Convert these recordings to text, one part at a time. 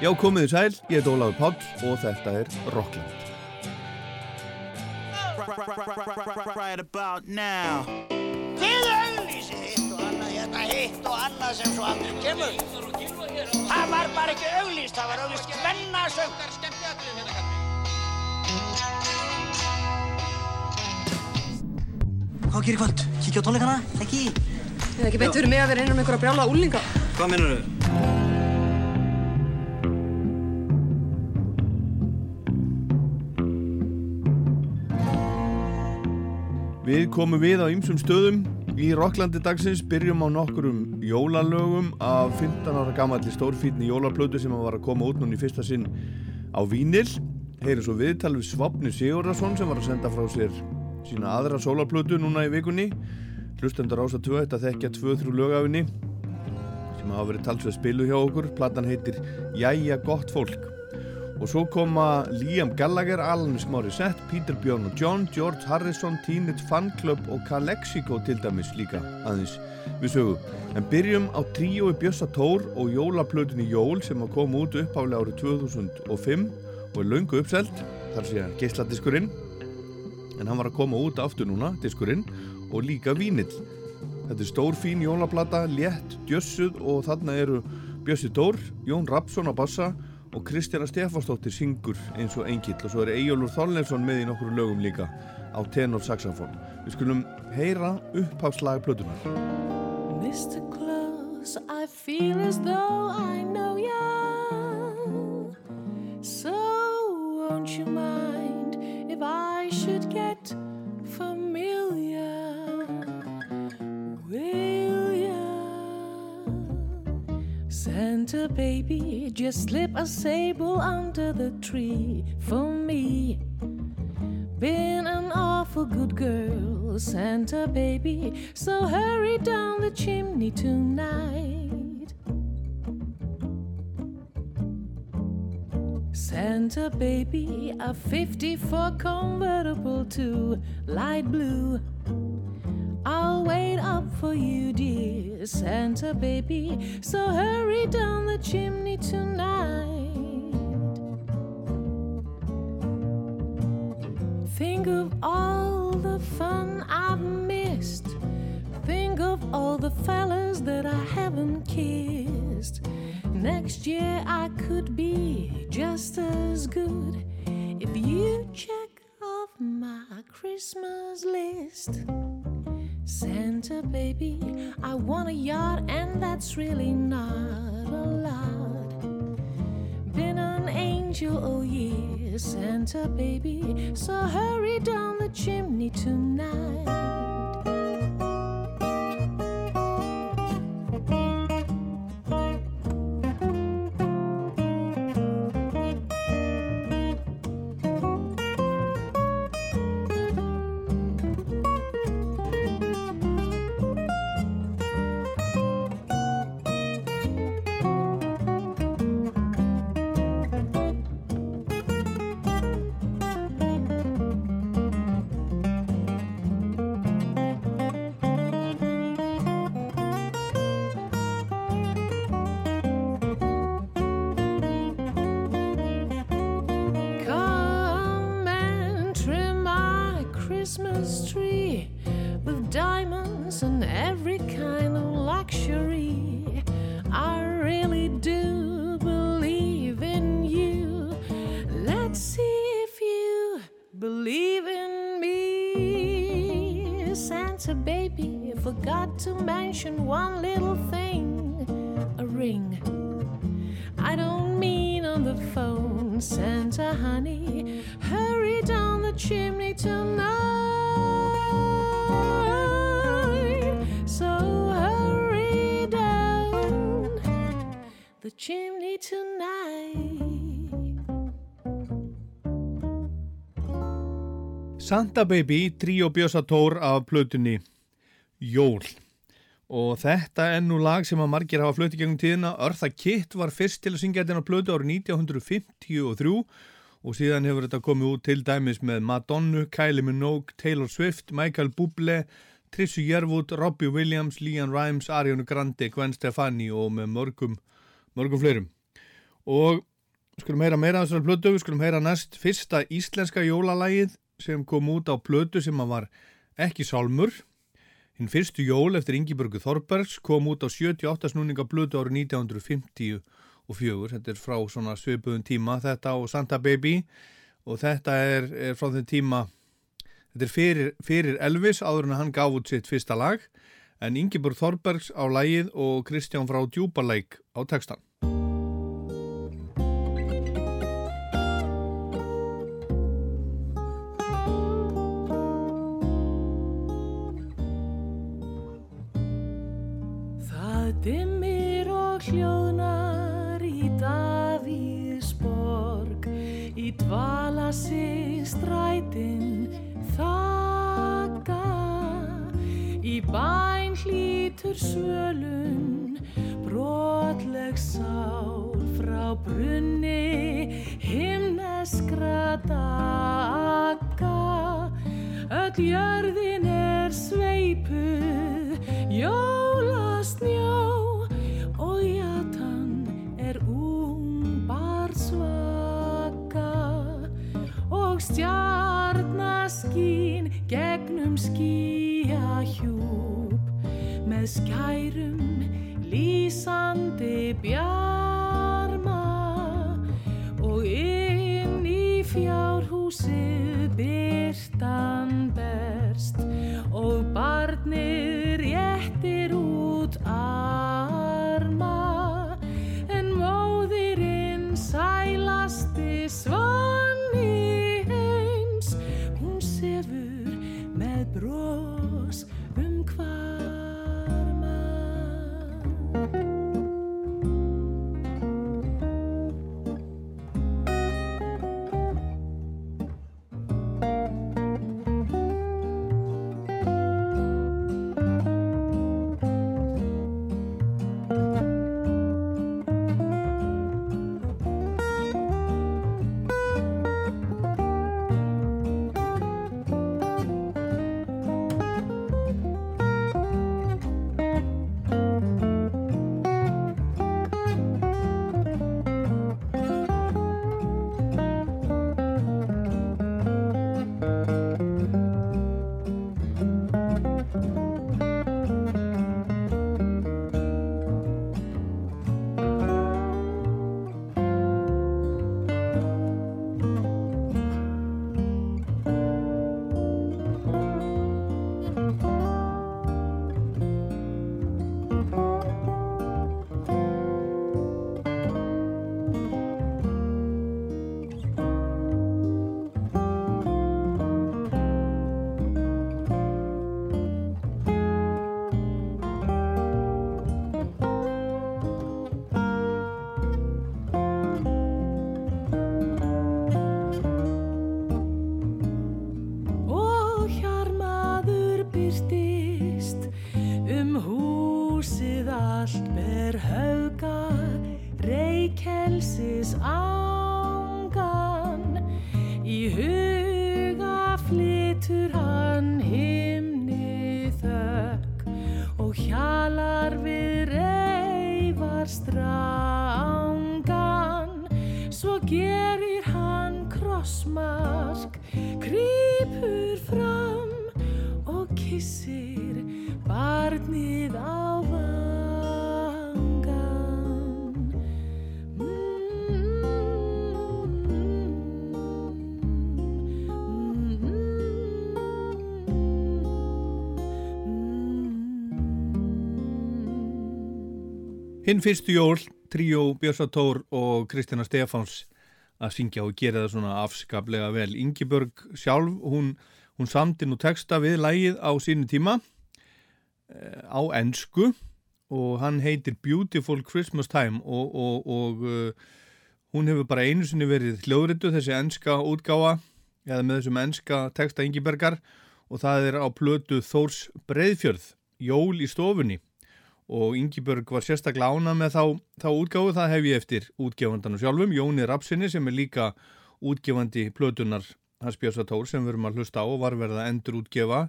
Já, komiði sæl, ég heit Óláður Páll og þetta er Rockland. Right about now Þið auðlýsið hitt og annað hérna, hitt og annað sem svo aldrei kemur. Það var bara ekki auðlýst, það var auðlýst hvennasöng. Hvað gerir kvöld? Kíkja á tónleikana? Ekki? Eða ekki beint fyrir mig að vera um einhverja brjála úlinga. Hvað mennur þau? Við komum við á ymsum stöðum í Rocklandi dagsins, byrjum á nokkurum jólalögum af 15 ára gamalli stórfítni jólaplötu sem var að koma út núna í fyrsta sinn á Vínil. Heyrum svo viðtal við Svapni Sigurðarsson sem var að senda frá sér sína aðra sólaplötu núna í vikunni. Hlustendur ása 2, þetta þekkja 2-3 lögafinni sem hafa verið talsveð spilu hjá okkur. Platan heitir Jæja gott fólk. Og svo koma Liam Gallagher, Alanis Morissette, Peter Björn og John, George Harrison, Teenage Fan Club og Calexico til dæmis líka aðeins við sögu. En byrjum á tríói Bjössa Tór og jólaplötunni Jól sem að koma út uppálega árið 2005 og er laungu uppselt, þar sé að geisladiskurinn, en hann var að koma út aftur núna, diskurinn, og líka vínill. Þetta er stór fín jólaplata, létt, djössuð og þarna eru Bjössi Tór, Jón Rapsson á bassa og Kristjana Stefansdóttir syngur eins og engill og svo er Eyjólfur Þorleifsson með í nokkru lögum líka á tenor saxofón. Við skulum heyra uppháslag plötunar. Mr. Close, I feel as though I know you. So won't you mind if I should get familiar? Santa baby, just slip a sable under the tree for me. Been an awful good girl, Santa baby, so hurry down the chimney tonight. Santa baby, a 54 convertible to light blue. I'll wait up for you, dear Santa baby, so hurry down the chimney tonight. Think of all the fun I've missed. Think of all the fellas that I haven't kissed. Next year I could be just as good if you check off my Christmas list. Santa baby, I want a yacht, and that's really not a lot. Been an angel all year, Santa baby, so hurry down the chimney tonight. Forgot to mention one little thing a ring. I don't mean on the phone, Santa honey. Hurry down the chimney tonight. So hurry down the chimney tonight. Santa Baby, Tríó Bjössa Tór af plötunni Jól. Og þetta er nú lag sem að margir hafa flöti gegnum tíðina. Eartha Kitt var fyrst til að syngja þetta á plötu árið 1953 og síðan hefur þetta komið út til dæmis með Madonna, Kylie Minogue, Taylor Swift, Michael Bublé, Trissu Jerwood, Robbie Williams, Leon Rimes, Ariana Grande, Gwen Stefani og með mörgum, mörgum fleirum. Og skulum heyra meira af þessari plötu, skulum heyra næst fyrsta íslenska jólalægið sem kom út á plötu sem að var ekki sálmur. Hinn fyrstu jól eftir Ingiburgu Þorbergs kom út á 78 snúninga plötu árið 1954. Þetta er frá svona svipuðun tíma, þetta og Santa Baby og þetta er, er frá þenn tíma, þetta er fyrir, fyrir Elvis áður en hann gaf út sitt fyrsta lag en Ingeborg Þorbergs á lægið og Kristján frá Djúbalæk á textan. Í dvala sig strætin þakka. Í bæn hlítur svölun brotleg sál frá brunni himneskra daga öll jörðin er sveipuð jólasnjó og jatan stjarnaskín gegnum skíahjúp með skærum lýsandi bjarma og inn í fjárhúsið byrtan berst. Og barnið Hinn fyrstu jól, tríó Björsatór og Kristina Stefáns að syngja og gera það svona afskaplega vel. Ingiborg sjálf, hún, hún samti nú texta við lægið á sínu tíma eh, á ennsku og hann heitir Beautiful Christmas Time og, og, og uh, hún hefur bara einu sinni verið hljóðritu þessi ennska útgáfa eða með þessum ennska texta Ingibergar og það er á plötu Þórs Breiðfjörð, Jól í stofunni og Ingiberg var sérstaklega ána með þá, þá útgáfu, það hef ég eftir útgefandanum sjálfum, Jóni Rapsinni sem er líka útgefandi plötunar hans Björsatór sem við erum að hlusta á og var verið að endur útgefa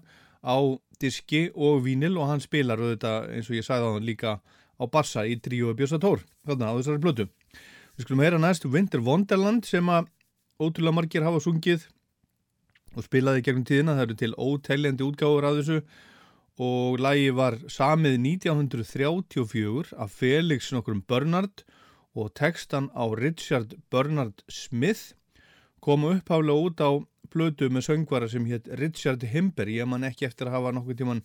á diski og vínil og hann spilar auðvitað eins og ég sagði á hann líka á bassa í tríu Björsatór, þarna á þessari plötu. Við skulum heyra næst Winter Wonderland sem að ótrúlega margir hafa sungið og spilaði gegnum tíðina. Það eru til óteljandi útgáður af þessu og lagi var samið 1934 af Felix nokkrum Bernard og textan á Richard Bernard Smith komu upphálega út á blödu með söngvara sem hétt Richard Himber, ég man ekki eftir að hafa nokkuð tíman,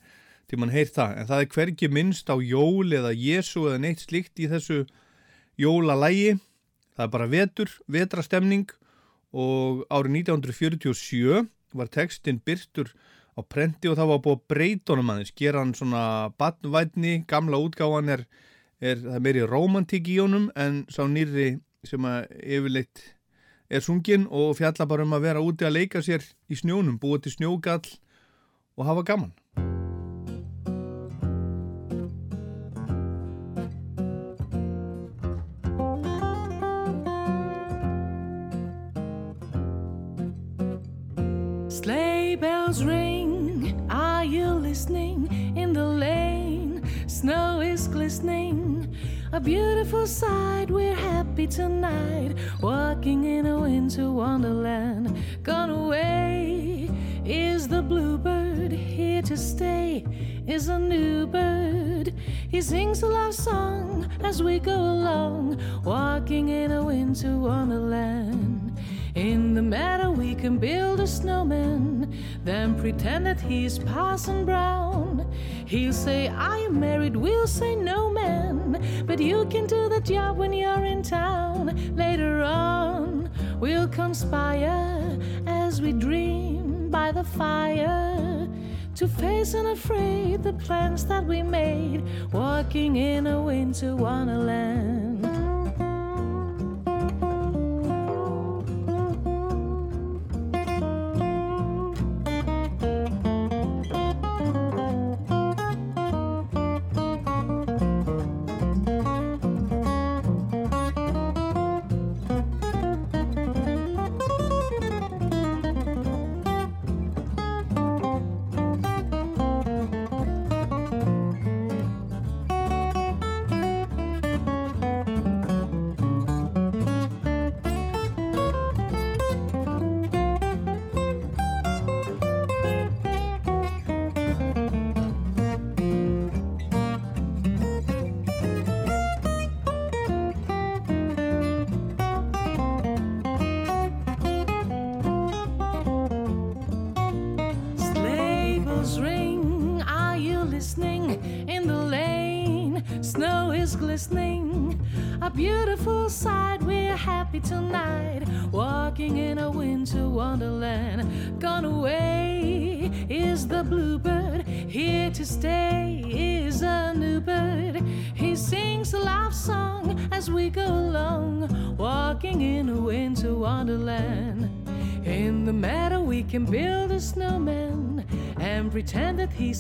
tíman heyrt það, en það er hverki minnst á jól eða Jésu eða neitt slikt í þessu jólalægi, það er bara vetur, vetrastemning og árið 1947 var textin byrtur á prenti og það var búið breytonum aðeins, gera hann svona badnvætni, gamla útgáðan er, er það er meiri romantík í honum en sá nýri sem að yfirleitt er sungin og fjalla bara um að vera úti að leika sér í snjónum, búið til snjógall og hafa gaman. Snow is glistening. A beautiful sight, we're happy tonight. Walking in a winter wonderland. Gone away is the bluebird, here to stay is a new bird. He sings a love song as we go along, walking in a winter wonderland. In the meadow we can build a snowman, then pretend that he's Parson Brown. He'll say, I am married? We'll say, No, man. But you can do the job when you're in town. Later on, we'll conspire as we dream by the fire to face unafraid the plans that we made, walking in a winter wonderland.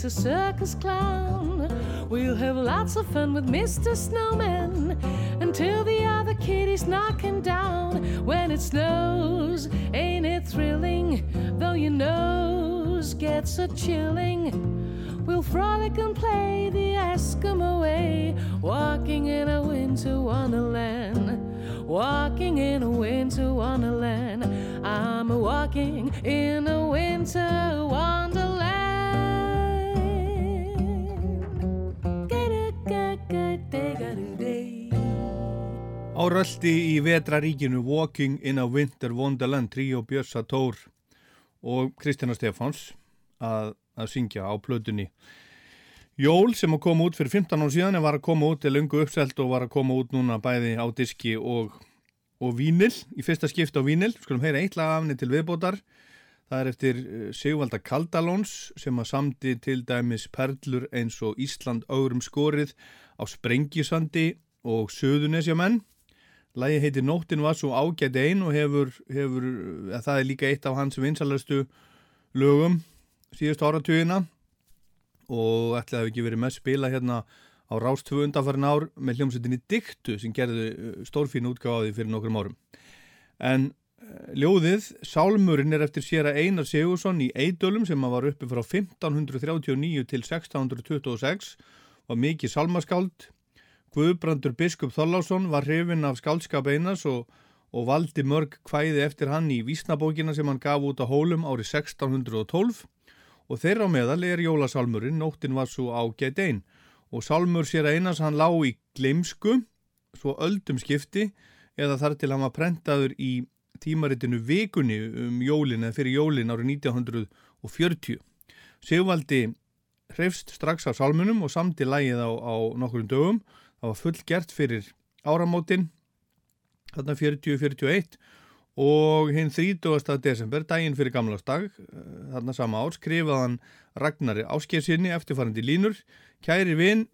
A circus clown. We'll have lots of fun with Mr. Snowman until the other kitties knock him down. When it snows, ain't it thrilling? Though your nose gets a chilling. We'll frolic and play the Eskimo way, walking in a winter wonderland. Walking in a winter wonderland. I'm walking in a winter wonderland. Áröldi í vetraríkinu Walking in a Winter Wonderland Tríó Björsa Tór og Kristjana Stefáns að, að syngja á plötunni. Jól sem að koma út fyrir 15 án síðan var að koma út til lungu uppselt og var að koma út núna bæði á diski og, og vínil, í fyrsta skipt á vínil skulum heyra eitla afni til viðbótar. Það er eftir eh, Sigvalda Kaldalóns sem að samdi til dæmis perlur eins og Ísland augurum skorið á Sprengisandi og Suðunesja menn Lægi heitir Nóttin var svo ágætt einn og hefur, hefur að það er líka eitt af hans vinsalastu lögum síðust áratugina og ætlaði að ekki verið með spila hérna á Rástvö undanfærin ár með hljómsveitinni Diktu sem gerði stórfín útgáði fyrir nokkrum árum. En eh, ljóðið, Sálmurinn er eftir sér að Einar Sigursson í Eidölum sem var uppi frá 1539 til 1626 var mikið sálmaskáld. Guðbrandur Biskup Þorlásson var hrifin af skálskap Einars og, og valdi mörg kvæði eftir hann í Vísnabókina sem hann gaf út á hólum árið 1612 og þeirra á meðal er jólasalmurinn Nóttin var svo ágætt einn og salmur sér Einars hann lág í gleimsku svo öldum skipti eða þar til hann var prentaður í tímaritinu vikunni um jólin eða fyrir jólin árið 1940. Sigvaldi hrefst strax af salmunum og samti lægið á, á nokkurum dögum. Það var full gert fyrir áramótin, þarna 40-41 og hinn 30. desember, daginn fyrir gamlastag, þarna sama ár, skrifaðan Ragnari Áskjæðsynni eftirfarandi línur. Kæri vinn,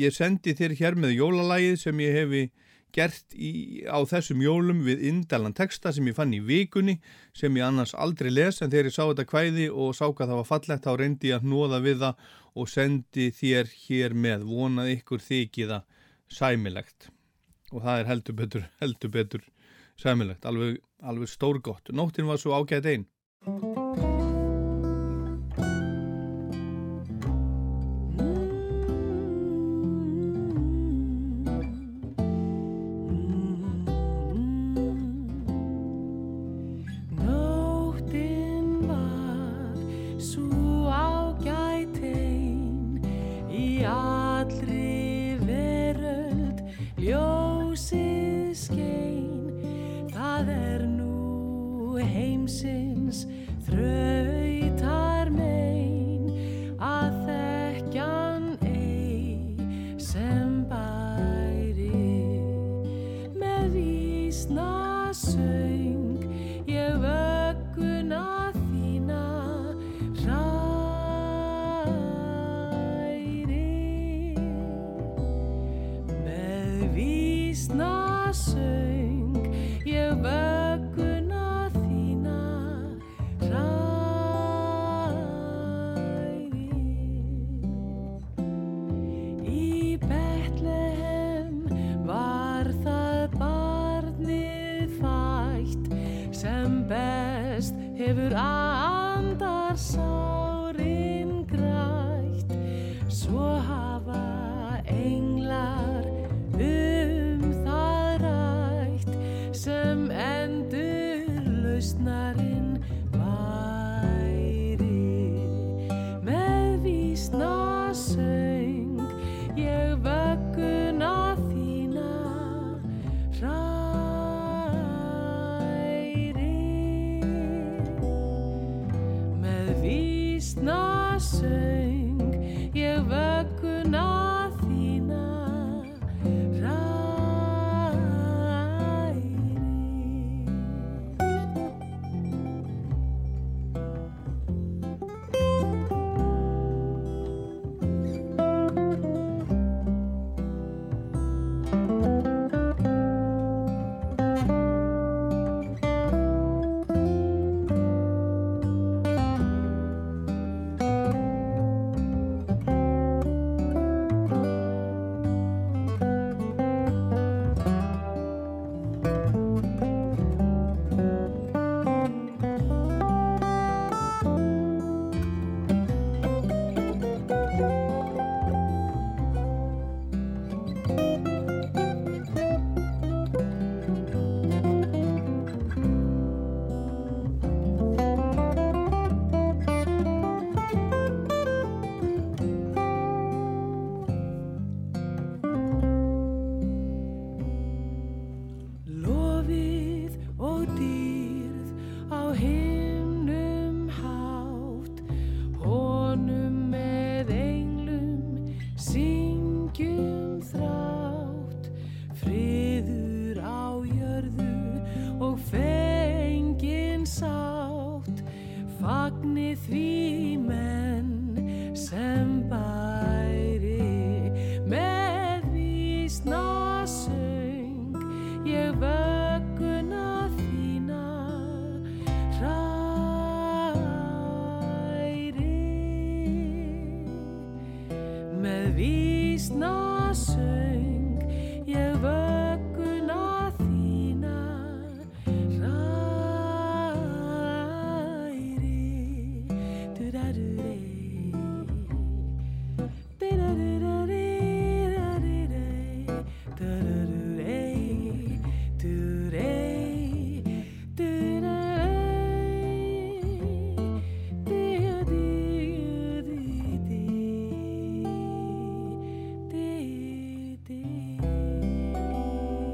ég sendi þér hér með jólalægið sem ég hefi gert í, á þessum jólum við indalan texta sem ég fann í vikunni sem ég annars aldrei les en þegar ég sá þetta kvæði og sá hvað það var fallegt þá reyndi ég að nóða við það og sendi þér hér með. Vonað ykkur þykiða sæmilegt. Og það er heldur betur, heldur betur sæmilegt, alveg, alveg stórgott. Nóttin var svo ágætt einn good not.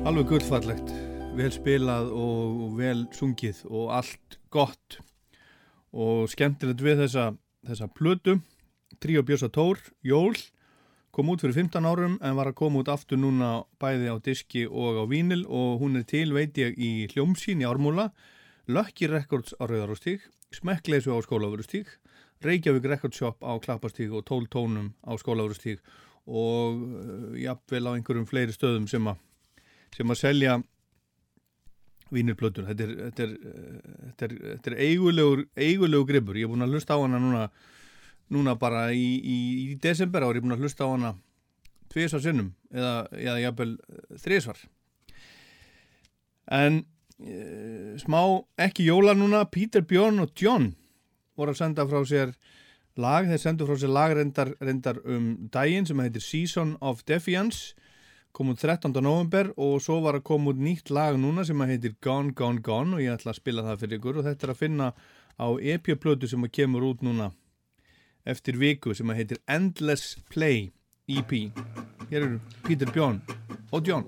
Alveg gullfallegt, vel spilað og, vel sungið og allt gott. Og skemmtilegt við þessa, þessa plötu, Tríó Björsa Tór, Jól, kom út fyrir 15 árum en var að koma út aftur núna bæði á diski og á vínil og hún er til, veit ég, í hljómsín í Ármúla, Lucky Records á Rauðarústík, Smekkleysu á Skólafurustík, Reykjavík Records Shop á Klappastík og Tól Tónum á Skólafurustík og uh, jafnvel á einhverjum fleiri stöðum sem að sem að selja vínirplötur. Þetta er, þetta er, þetta er, þetta er eigulegur, eigulegur gripur, ég er búin að hlusta á hana núna, núna bara í, í, í desember ári, ég er búin að hlusta á hana tviðsvar sinnum eða, eða jafnvel þriðsvar en e, smá ekki jóla núna, Peter, Björn og John voru að senda frá sér lag, þeir sendu frá sér lag reyndar, reyndar um daginn sem heitir Season of Defiance kom út 13. november og svo var að koma út nýtt lag núna sem að heitir Gone Gone Gone og ég ætla að spila það fyrir ykkur og þetta er að finna á EP-plötu sem að kemur út núna eftir viku sem að heitir Endless Play EP Hér eru Peter Björn og John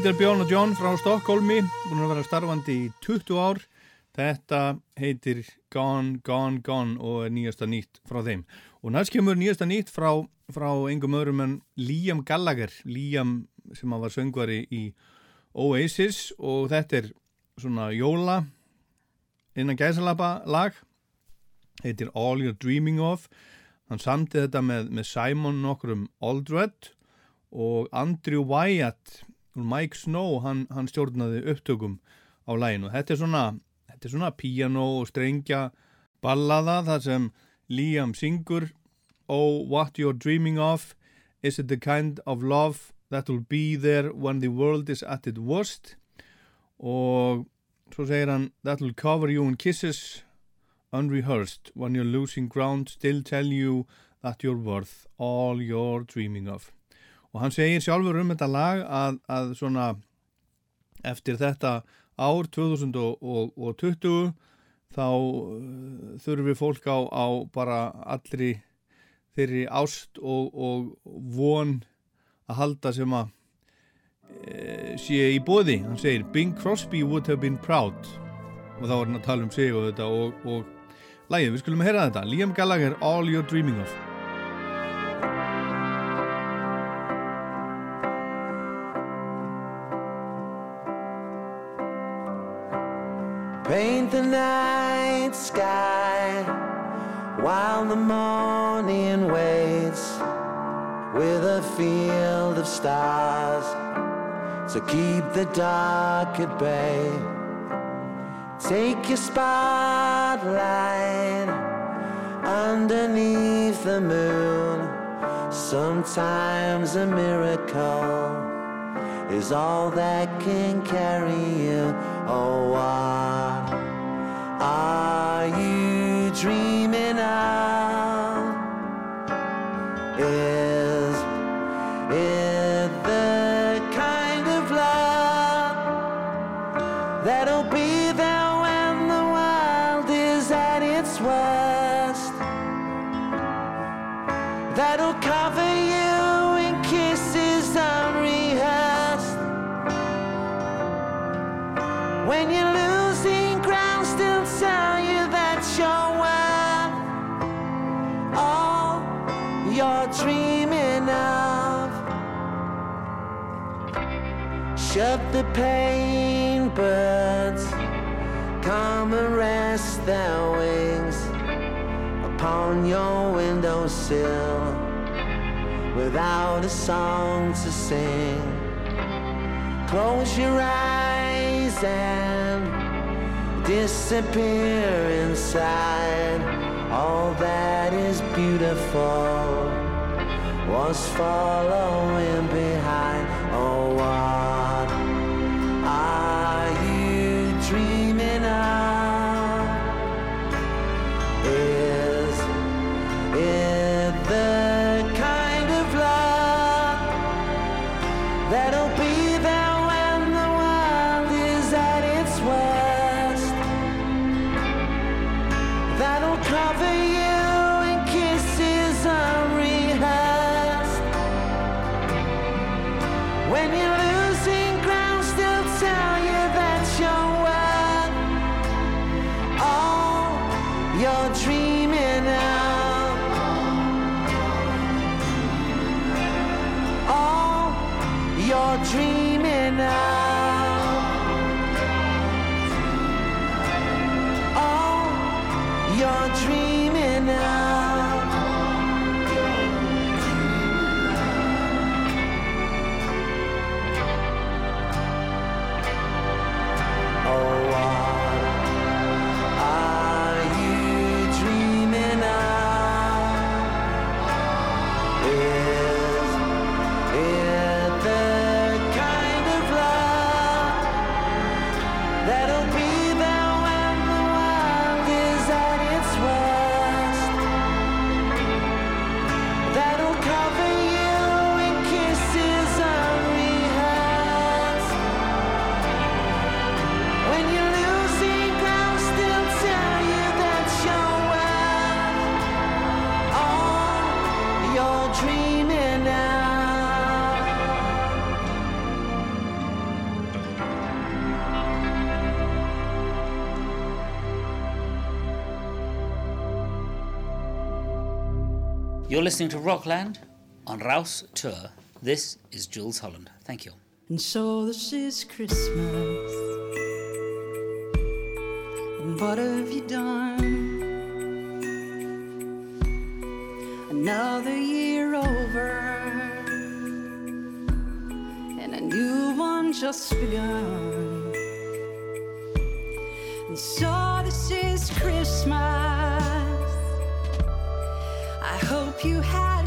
Peter, Björn og John frá Stokkólmi búin að vera starfandi í 20 ár Þetta heitir Gone, Gone, Gone og er nýjasta nýtt frá þeim. Og næst kemur nýjasta nýtt frá, frá engum öðrum en Liam Gallagher, Liam sem var söngvari í Oasis og þetta er svona jóla innan gæsalapa lag, heitir All You're Dreaming Of. Hann samti þetta með, með Simon nokkur um Aldred og Andrew Wyatt Mike Snow, hann, hann stjórnaði upptökum á læginu. Þetta er svona Þetta er svona piano og strengja ballaða þar sem Liam syngur Oh, what you're dreaming of? Is it the kind of love that will be there when the world is at its worst? Og svo segir hann That will cover you in kisses unrehearsed when you're losing ground still tell you that you're worth all you're dreaming of og hann segir sjálfur um þetta lag að, að svona eftir þetta ár 2020 þá uh, þurfum við fólk á, á bara allri þeirri ást og, og von að halda sem að e, sé í bóði hann segir Bing Crosby would have been proud. Og þá er hann að tala um sig og þetta og, og lægið, við skulum heyra þetta. Liam Gallagher, All You're Dreaming Of night sky while the morning waits with a field of stars to keep the dark at bay. Take your spotlight underneath the moon. Sometimes a miracle is all that can carry you. Oh, what are you dreaming of? The pain, birds. Come and rest their wings upon your windowsill without a song to sing. Close your eyes and disappear inside. All that is beautiful was following behind. Listening to Rockland on Rouse Tour. This is Jules Holland. Thank you. And so this is Christmas. And what have you done? Another year over. And a new one just begun. I hope you had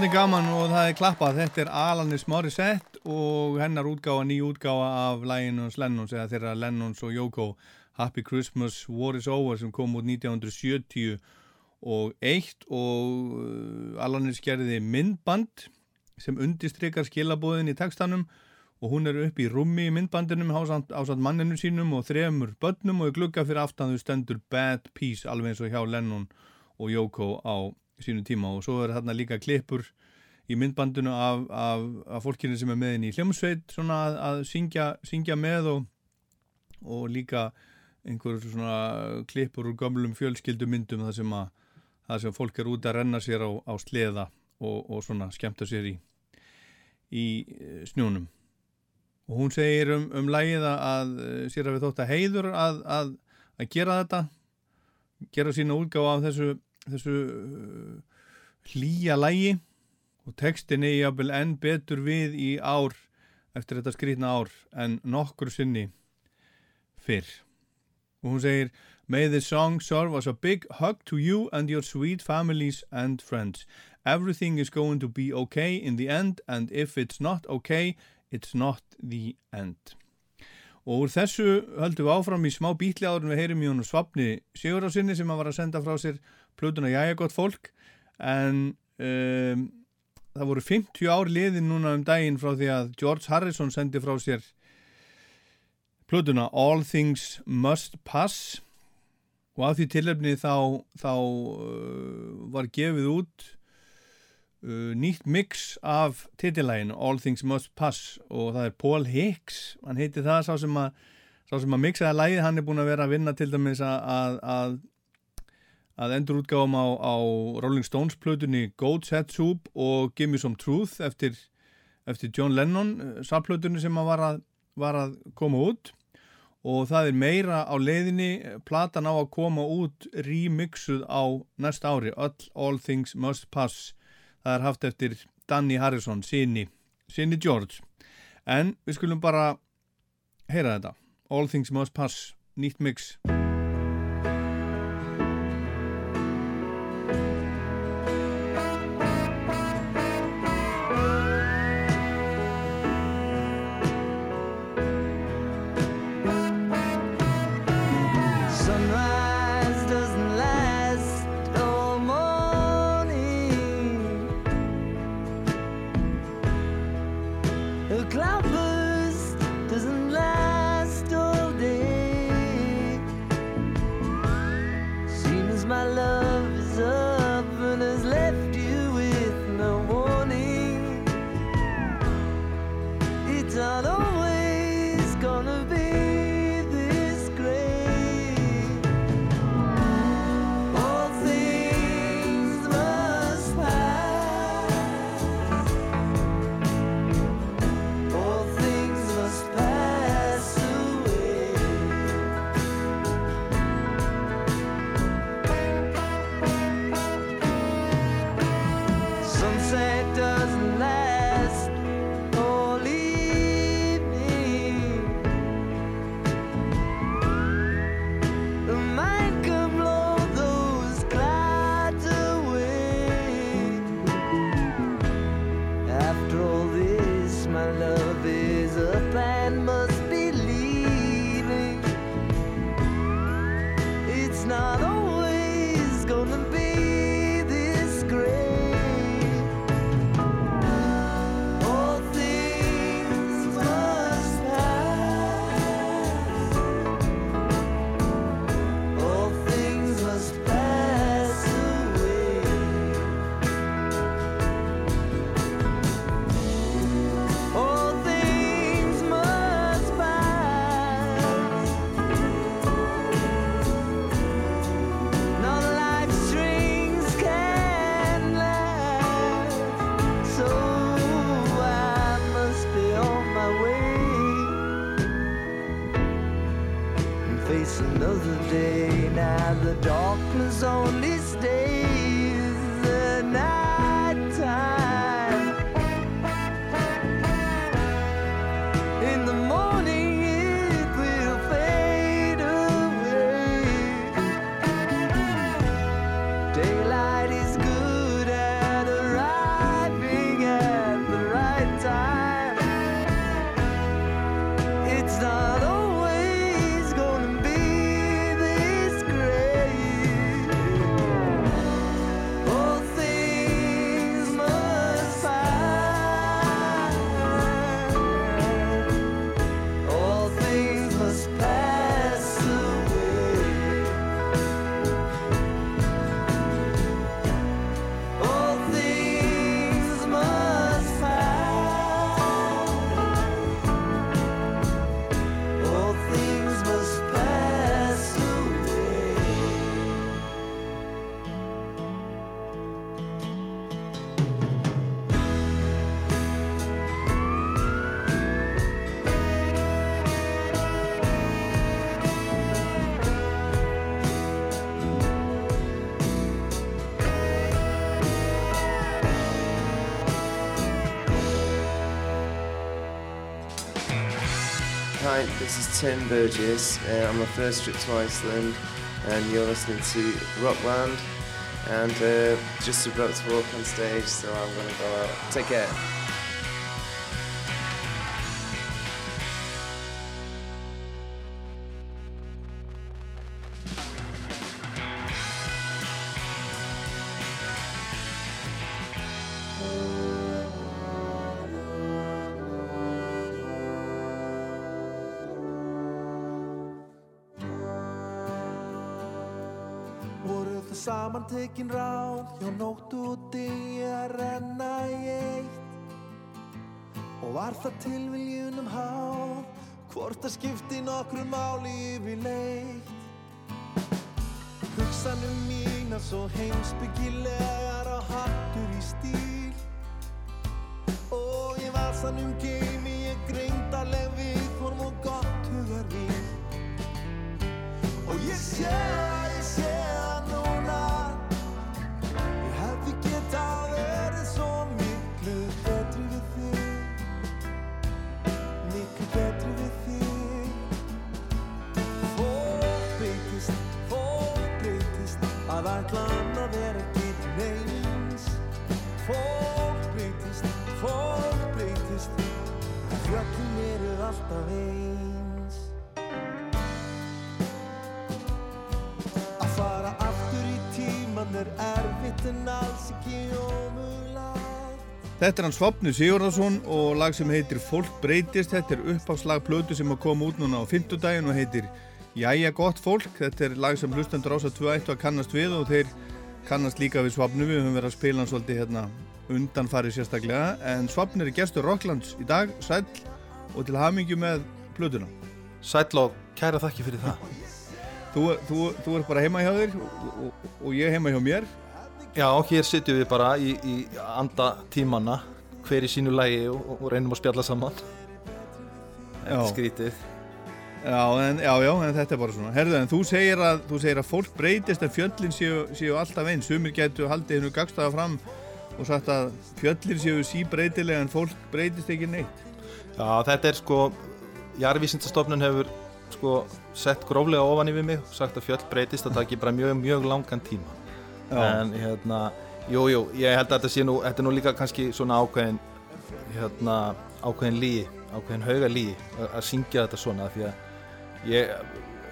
Þetta er gaman og það er klappað. Þetta er Alanis Morissette og hennar útgáfa, ný útgáfa af Lionels Lennons eða þeirra Lennons og Yoko Happy Christmas, War is Over sem kom út 1970 og eitt og uh, Alanis gerði myndband sem undistrykar skilabóðin í textanum og hún er upp í rúmi í myndbandinum ásamt manninu sínum og þremur börnum og glugga fyrir aftan þau stendur Bad Peace alveg eins og hjá Lennon og Yoko á sínu tíma og svo er þarna líka klippur í myndbandinu af, af, af fólkinu sem er með henni í hljómsveit að, að syngja, syngja með og, og líka einhver svona klippur úr gömlum fjölskyldumyndum þar sem að þar sem fólk er út að renna sér á, á sleða og, og svona skemmta sér í í eh, snjónum. Og hún segir um, um lægið að eh, sér að við þótt að heiður að, að, gera þetta gera sína útgáfa af þessu, þessu uh, hlýja lægi og textin er jafnvel enn betur við í ár eftir þetta skrýtna ár en nokkur sinni fyrr og hún segir May the song serve as a big hug to you and your sweet families and friends. Everything is going to be okay in the end and if it's not okay, it's not the end. Og úr þessu höldum við áfram í smá bítli áður en við heyrim í hún svapni Sigurðarsinni sem að var að senda frá sér plötuna Jæja gott fólk en um, það voru 50 ár liðin núna um daginn frá því að George Harrison sendi frá sér plötuna All Things Must Pass. Og af því tilefni þá, þá uh, var gefið út uh, nýtt mix af titillægin All Things Must Pass. Og það er Paul Hicks, hann heiti það sá sem að, sá sem að mixaði lægið, hann er búin að vera að vinna til dæmis að, að, að að endur útgáfum á, á Rolling Stones plötunni Goat's Head Soup og Give Me Some Truth eftir, eftir John Lennon sapplötunni sem að var, að var að koma út. Og það er meira á leiðinni platan á að koma út remixuð á næsta ári All, All Things Must Pass. Það er haft eftir Danny Harrison síni, síni George. En við skulum bara heyra þetta. All Things Must Pass, nýtt mix this is Tim Burgess. Uh, I'm a first trip to Iceland, and you're listening to Rockland. And uh, just about to walk on stage, so I'm gonna go out. Take care. Saman tekin ráð hjá og degi að renna í eitt. Og var það tilviljunum háð Hvort það skipti nokkru máli yfir leitt Hugsanum mína svo heimsbyggilegar og hattur í stíl. Og ég vasanum geimi ég greindarleg viðform og gott hugar vín Og að ég sé Að ætla annað vera ekki neins. Fólk breytist, fólk breytist Fjöllin eru alltaf eins. Að fara aftur í tíman er erfitt en alls ekki ómulagt Þetta er hans Svapnu Sigurðarsson og lag sem heitir Fólk breytist. Þetta er uppáfslag plötu sem að koma út núna á fimmtudaginn og heitir Jæja gott fólk. Þetta er lag sem hlustendur ás að 2-1 að kannast við og þeir kannast líka við Svapnu. Við höfum verið að spila hann svolítið hérna undanfarið sérstaklega. En Svapnu er gestur Rocklands í dag, sæll og til hamingju með plötuna. Sæll og kæra þakki fyrir það. Þú, þú, þú er bara heima hjá þér og, og, og ég heima hjá mér. Já, hér sitjum við bara í, í anda tímanna, hver í sínu lægi og, og reynum að spjalla saman. Þetta Já. er skrítið. Já, en, já, já, en þetta er bara svona. Herðu, en þú segir að, þú segir að fólk breytist en fjöllin séu, séu alltaf eins. Sumir getur haldið hennu gagstaða fram og sagt að fjöllin séu síbreytilega en fólk breytist ekki neitt. Já, þetta er sko, Jarvísindastofnun hefur sko sett gróflega ofan yfir mig og sagt að fjöll breytist að það ekki bara mjög, mjög langan tíma. Já. En hérna, jú, jú, ég held að þetta sé nú, þetta er nú líka kannski svona ákveðin, hérna, ákveðin líi, ákveðin hauga líi að syngja þetta svona því að ég,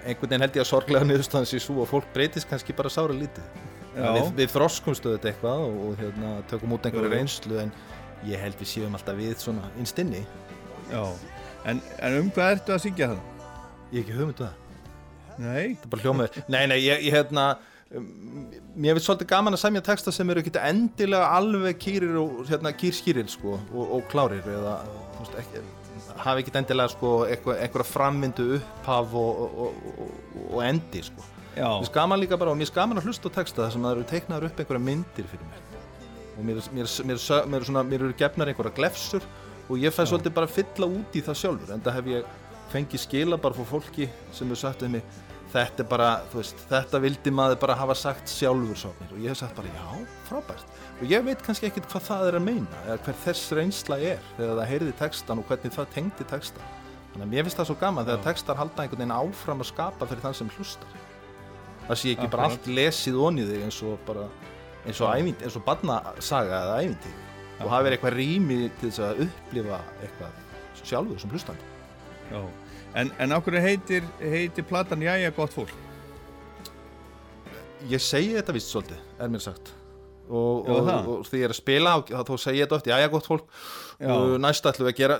einhvern veginn held ég að sorglega niðurstaðan sé svo og fólk breytist kannski bara sára lítið. Við, við þroskumstu þetta eitthvað og, og hérna, tökum út einhverju reynslu en ég held við séum alltaf við svona innstinni. En, en um hvað ertu að syngja það? Ég hef ekki hugmyndu það. Nei? Það er bara hljómið. Nei, nei, ég, ég hérna, um, mér finnst svolítið gaman að semja texta sem eru ekki endilega alveg kýrir og hérna kýrskýrir sko og, og klárir eða, þú veist, ekki, hafi ekki endilega sko einhverja frammyndu upphaf og, og, og, og endi sko. Já. Mér gaman líka bara og mér gaman að hlusta á texta þar sem það eru teiknaður upp einhverja myndir fyrir mér. Og mér, mér, mér, mér, svona, mér eru gefnar einhverja glefsur og ég fæ svolítið bara að fylla út í það sjálfur en það hef ég fengið skila bara frá fólki sem hefur sagt um mig þetta er bara, þú veist, þetta vildi maður bara hafa sagt sjálfur sátnir og ég hef sagt bara já, frábært og ég veit kannski ekkert hvað það er að meina eða hver þess reynsla er þegar það heyrði textan og hvernig það tengdi textan þannig að mér finnst það svo gaman þegar textar halda einhvern veginn áfram að skapa fyrir þann sem hlustar það sé ekki bara Akkurat. allt lesið onni þig eins og bara eins og, Já. ævind, eins og barnasaga eða ævinti og hafa verið eitthvað rými til þess að upplifa eitthvað sjálfur sem hlustandi Já. En, en okkur heitir, heitir platan Jæja gott fólk? Ég segi þetta vist svolítið, er mér sagt og, Já, og, og því ég er að spila og þá segi ég þetta oft, jæja gott fólk Já. og næst ætlum við að gera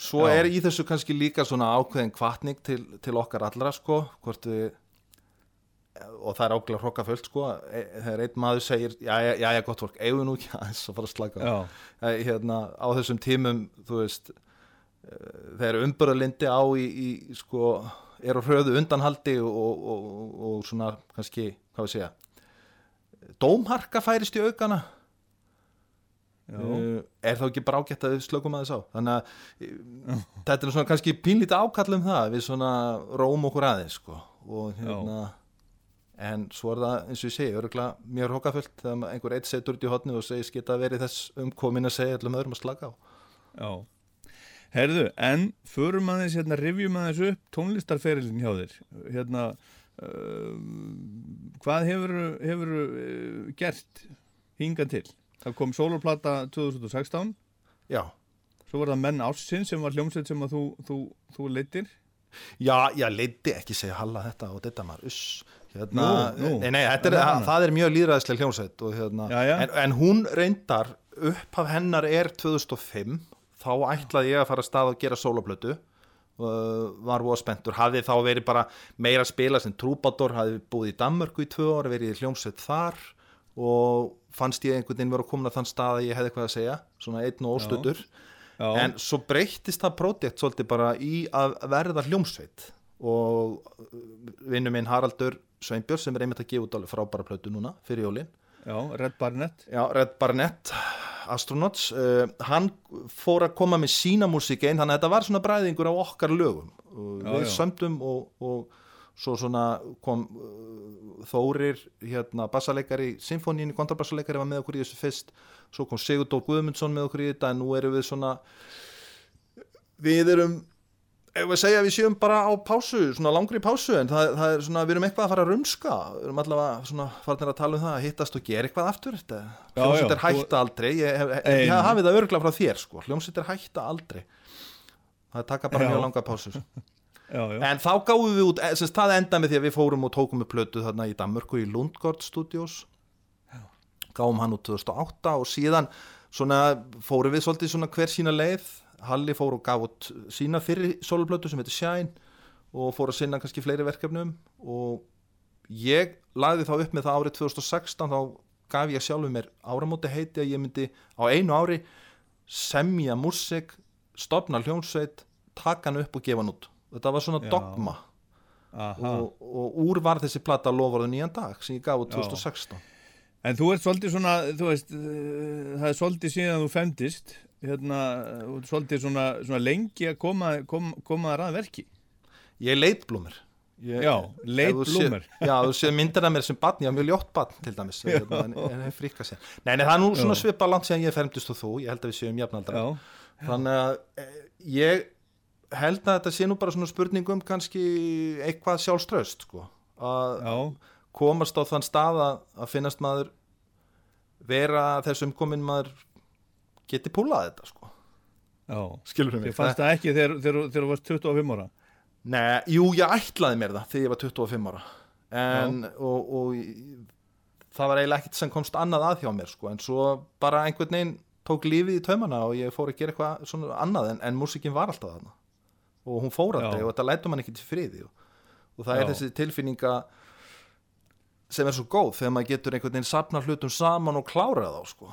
svo Já. er í þessu kannski líka svona ákveðin kvartning til, til okkar allra sko, hvort við og það er ákveðlega hrokkaföld sko e- þegar einn maður segir, jæja, jæja gott fólk eigum nú ekki aðeins að fara að slaka Já. Hérna, á þessum tímum þú veist eh, þegar umbörðalindi á í, í sko, er á hröðu undanhaldi og, og, og, og svona kannski, hvað við segja dómharka færist í aukana Já. uh, er þá ekki bara ágætt að við slökum að þess á þannig að uh, þetta er svona kannski pínlítið ákall um það við svona róm okkur aðeins sko. og hérna en svo er það eins og ég segi örgulega mjög hókafullt þegar einhver eitt setur út í hotni og segist geta verið þess umkomin að segja allum öðrum að slaka á Já. Herðu, en förum aðeins, hérna, rifjum aðeins upp tónlistarferilin hjá þér. Hérna, hvað hefur, hefur uh, gert hingað til? Það kom soloplata 2016. Já. Svo var það Menn Ársinn sem var hljómsveit sem að þú, þú, þú leittir. Já, já, leiti ekki segja halla þetta og þetta maður, uss hérna, Nú, nú. Nei, nei, þetta er, Það það, er mjög líðræðislega hljómsveit og hérna, Já, já. En, en hún reyndar upphaf hennar er 2005 þá ætlaði ég að fara að stað og gera sólaplötu uh, var voða spenntur, hafði þá verið bara meira að spila sem trúbátor hafði búið í Danmörku í tvö ára, verið í hljómsveit þar og fannst ég einhvern veginn vera að koma þann stað að ég hefði eitthvað að segja svona einn og óstöður Já. en svo breyttist það projekt svolítið bara í að verða hljómsveit og vinnu minn Haraldur Sveinbjörn sem er einmitt að gefa út alveg frábæra plötu núna fyrir jólin Já, Red Barnett. Já, Red Barnett Astronauts, uh, hann fór að koma með sína músík einn, þannig að þetta var svona bræðingur á okkar lögum. Uh, Já, við já. sömdum og, og svo svona kom uh, Þórir, hérna bassaleikari, symfóníin kontrabassalegari var með okkur í þessu fyrst. Svo kom Sigurdór Guðmundsson með okkur í þetta en nú erum við svona við erum ef við segja að við séum bara á pásu svona langri pásu en það, það er svona við erum eitthvað að fara að rumska. Við erum allavega svona farin að tala um það að hittast og gera eitthvað aftur já, er hætta aldrei. Ég, hef, ég hafi það örgla frá þér sko. Hljómsveit er hætta aldrei. Það taka bara Já. mjög langa pásur. Já, já, en þá gáðum við út, sem það enda með því að við fórum og tókum upp plötu þarna í Danmörku í Lundgård Studios. Gáum hann út 2008 og síðan svona fórum við svolítið svona hver sína leið Halli fór og gaf út sína fyrri soloplötu sem heitir Shine og fór að sinna kannski fleiri verkefnum og ég lagði þá upp með það árið 2016 þá gaf ég sjálfur mér áramóti heiti að ég myndi á einu ári semja músik stopna hljónsveit taka hann upp og gefa hann út. Þetta var svona Já. dogma. Og, og úr var þessi plata lofarðu nýjan dag sem ég gaf út Já. 2016 En þú ert svolítið svona, þú veist, uh, það er svolítið síðan þú femdist, hérna, ert svolítið svona, svona lengi að koma, kom, koma að verki. Ég er leitblómur ég, Já, leitblómur. sé- Já, þú séð myndina af mér sem barn, ég var mjög ljótt barn til dæmis hérna, en, en hef fríka sér Nei, nei, það er nú svona Já. svipað langt síðan ég fermdist og þú, ég held að við séum jafnaldra Já. Þannig að eh, ég held að þetta sé nú bara svona spurningum kannski eitthvað sjálfströst sko. að komast á þann stað að, að finnast maður vera þessum komin maður geti púlað þetta sko. Já. Skilur mig Þið fannst það ekki þegar, þegar, þegar þú varst 25 ára? Nei, jú, ég ætlaði mér það þegar ég var 25 ára en, og, og ég- það var eiginlega ekkert sem komst annað að hjá mér sko, en svo bara einhvern veginn tók lífið í taumana og ég fór að gera eitthvað svona annað en, en músikin var alltaf þarna og hún fór Já. og þetta lætur mann ekki til friði og, og það er Já. þessi tilfinninga sem er svo góð þegar maður getur einhvern veginn sapna hlutum saman og klára þá sko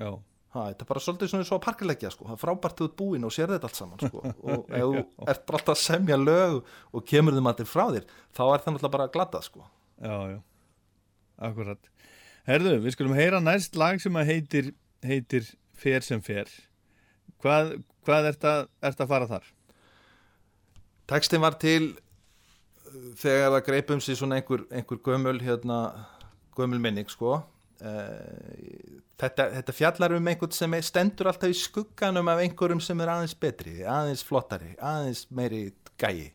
Já. Ha, þetta er bara svolítið svona svo að parkilegja sko. það er frábært þú ert búinn og sér þetta allt saman sko. og ef þú ert bara alltaf að semja lög og kemur þeim allir frá þér þá er það náttúrulega bara að glata sko. Já, já, akkurat. Herðu, við skulum heyra næst lag sem að heitir, heitir Fer sem fer. Hvað, hvað ert að, ert að fara þar? Tekstin var til uh, þegar það greip um sig svona einhver, einhver gömul hérna, gömul minning sko þetta, þetta fjallar um einhvern sem stendur alltaf í skugganum af einhverjum sem er aðeins betri, aðeins flottari aðeins meiri gæi.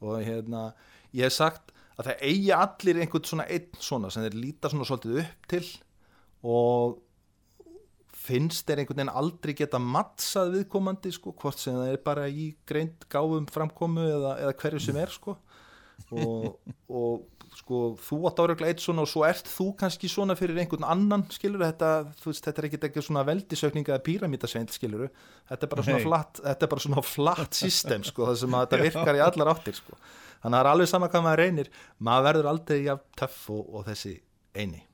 Og hérna, ég hef sagt að það eigi allir einhvern svona einn svona sem þeir líta svona svolítið upp til og finnst þeir einhvern veginn aldrei geta mattsað viðkomandi sko, hvort sem það er bara í greint gáfum framkomu eða, eða hverju sem er sko. Og, og sko þú átt árauglega eitt svona og svo ert þú kannski svona fyrir einhvern annan skilur þetta, veist, þetta er ekkit ekki svona veldisökninga eða píramítasveint skilur þetta er bara svona Nei. flatt, þetta er bara svona flatt system sko, það sem að þetta virkar í allar áttir sko, þannig að það er alveg sama hvað maður reynir maður verður aldrei jafn töff og, og þessi eini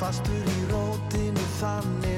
fastur í rótinu þannig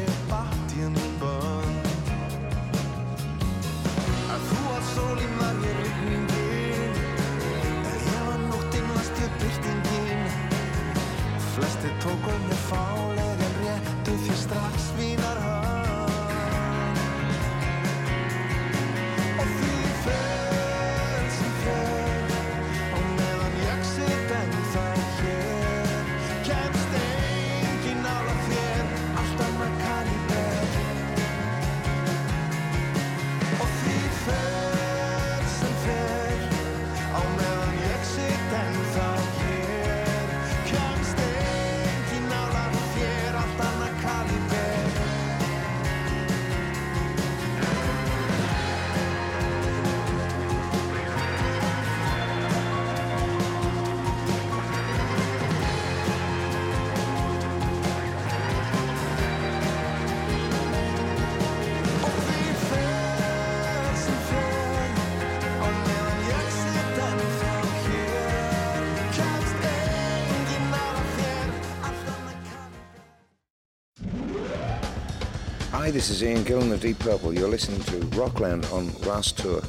this is Ian Gillan of Deep Purple. You're listening to Rockland on Last Tour.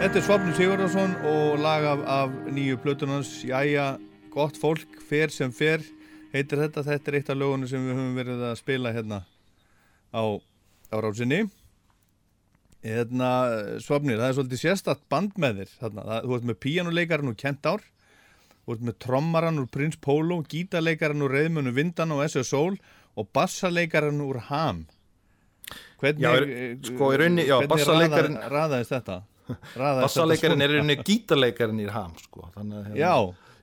Þetta er Svapnur Sigurðarsson og lag af, af nýju plötunans Jæja, gott fólk, fer sem fer heitir þetta, þetta er eitt af lögunum sem við höfum verið að spila hérna á, á rásinni hérna, Svapnir, það er svolítið sérstatt band með þér þarna, það, þú ert með píanuleikarinn úr Kent Ár þú ert með trommaran úr Prins Pólo gítarleikarinn úr Reyðmunu Vindan og S.S. Soul og bassarleikarinn úr Ham hvernig, Já, eh, sko, í rauninni- já, hvernig raða, raðaðist þetta? Þetta er svona? rauninni gítarleikarinn í ham sko. þannig, að, Já.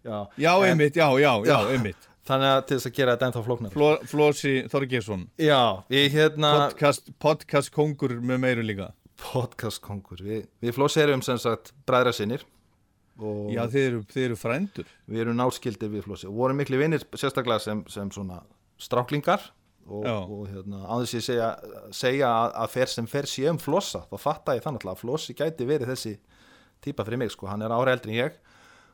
já, Já, einmitt, já, já, já, einmitt. Þannig að til þess að gera þetta ennþá flóknar Fló, Flósi Þorgesson Já, við hérna podcast, podcast kongur með meiru líka Podcast kongur Við, við Flósi erum sem sagt bræðra sinnir Já, þið eru, þið eru frændur Við erum náskildir við Flósi og vorum miklu vinnir sérstaklega sem, sem svona stráklingar og, og hérna, á þess að segja, segja að, að fer sem fer sé um Flossa þá fatta ég þannig að Flossi gæti verið þessi típa fyrir mig, sko, hann er ára eldri en ég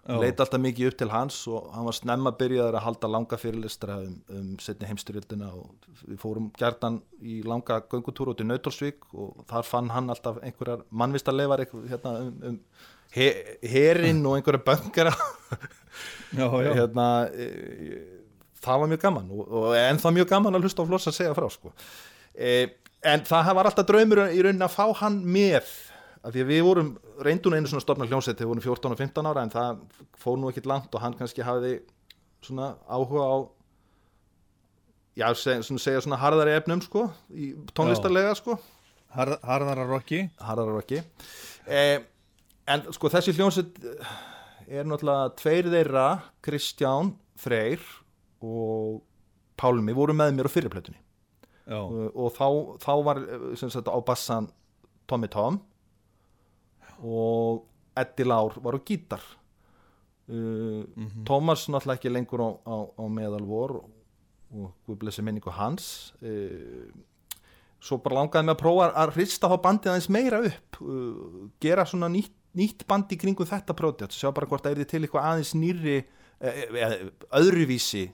Já. leit alltaf mikið upp til hans og hann var snemma byrjaður að halda langa fyrirlistra um, um setni heimstyrjöldina og við fórum gerðan í langa göngutúr út í Nautorsvík og þar fann hann alltaf einhverjar mannvistarleifar hérna, um, um he, herinn og einhverja böngara. Hérna það var mjög gaman og, og en það mjög gaman að hlusta á Floss að segja frá sko. e, en það var alltaf draumur í raunin að fá hann með af því að við vorum reyndun einu svona stofna hljómsveit þegar við vorum 14 og 15 ára en það fór nú ekkit langt og hann kannski hafiði svona áhuga á já, seg, svona, segja svona harðari efnum sko, í tónlistarlega sko. Har, Harðara Rokki. Harðara Rokki. Eh, en sko þessi hljómsveit er náttúrulega tveir þeirra Kristján Freyr og Pálmi voru með mér á fyrirplötunni og, og þá, þá var sem sagt á bassan Tommy Tom og Eddie Lár var á gítar. Uh, Thomas náttúrulega ekki lengur á, á, á meðal vor og, og Guð blessi minningu hans. Uh, svo bara langaði mig að prófa að hrista þá bandið aðeins meira upp uh, gera svona nýtt, nýtt band í kringum þetta pródjátt, sjá bara hvort það er til eitthvað aðeins nýrri eh, eh, öðruvísi uh,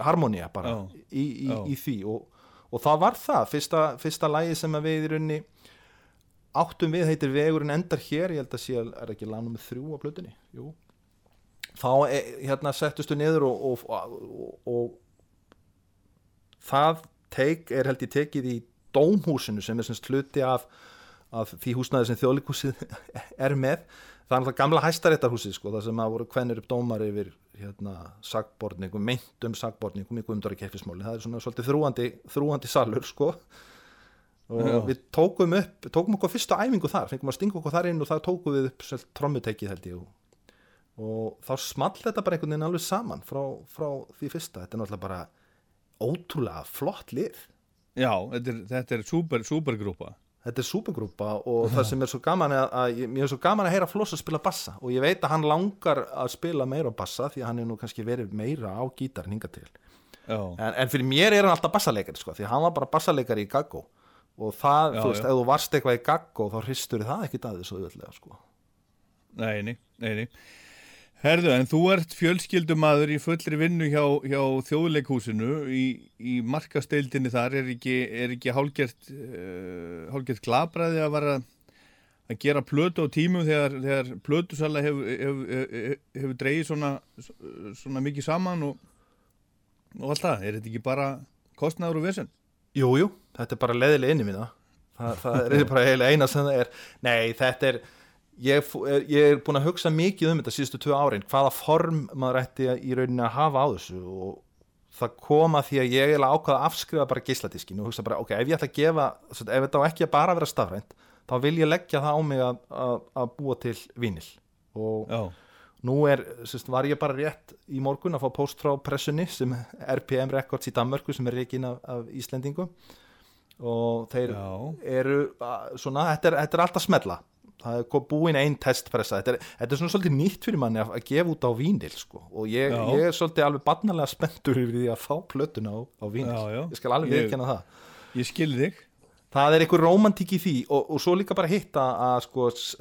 harmonía bara Já. í, í, Já. í því og, og það var það, fyrsta, fyrsta lagi sem við í rauninni áttum við heitir Vegurinn endar hér ég held að sé að er ekki lánum með þrjú á blötunni Jú. þá e, hérna settustu niður og, og, og, það teik er held ég tekið í dómhúsinu sem er semst hluti af, af því húsnaði sem þjóðlíkusið er með það er náttúrulega gamla hæstaréttarhúsið sko, það sem að voru kvenir upp dómar yfir hérna, sagborningum, meintum sagborningum í Guðmundari keppismáli, það er svona svolítið þrúandi, þrúandi salur sko. Og Já. við tókum upp tókum okkur fyrstu æfingu þar, fengum að stinga okkur þar inn og þar tókum við upp svolítið trommutekið held ég og, og þá small þetta bara einhvern veginn alveg saman frá, frá því fyrsta, þetta er náttúrulega bara ótrúlega flott lið. Já, þetta er, þetta er super, supergrúpa Þetta er supergrúpa og það sem er svo gaman er að, að mér er svo gaman að heyra Floss að spila bassa og ég veit að hann langar að spila meira bassa því að hann er nú kannski verið meira á gítar hinga til en, en fyrir mér er hann alltaf bassaleikari sko, því að hann var bara bassaleikari í Gaggo og það, Já, þú veist, ef þú varst eitthvað í Gaggo þá hristur það ekkit að þessu auðvöldlega sko. Nei, nei, nei, nei. Herðu, en þú ert fjölskyldumadur í fullri vinnu hjá, hjá þjóðleikhúsinu í, í markasteildinni þar er ekki, er ekki hálgert, uh, hálgert glabræði að vara að gera plötu á tímum þegar, þegar plötusala hefur hef, hef, hef dreigið svona, svona mikið saman og, og allt það. Er þetta ekki bara kostnaður og vesen? Jú, jú, þetta er bara leðilega inni mína það, það er bara eiginlega eina sem það er Nei, þetta er ég, ég er búin að hugsa mikið um þetta síðustu tvö árin, hvaða form maður ætti í rauninni að hafa á þessu og það koma því að ég er ákvaða að afskrifa bara geisladiskin og hugsa bara, ok, ef ég ætla að gefa ef þetta á ekki að bara vera stafrænt þá vil ég leggja það á mig að, að, að búa til vinil og Já. nú er, sérst, var ég bara rétt í morgun að fá post frá pressunni sem RPM Records í Danmörku sem er reikin af, af Íslendingum. Og þeir eru að, svona, þetta er, þetta er alltaf smella það er búin einn testpressa. Þetta er, þetta er svona svolítið nýtt fyrir manni að, að gefa út á vínil sko. og ég, ég er svolítið alveg barnalega spenntur yfir því að fá plötuna á, á vínil. Já, já. ég skal alveg viðkjanna það. Ég skil þig. það er einhver romantík í því og, og svo líka bara hitta að sko s-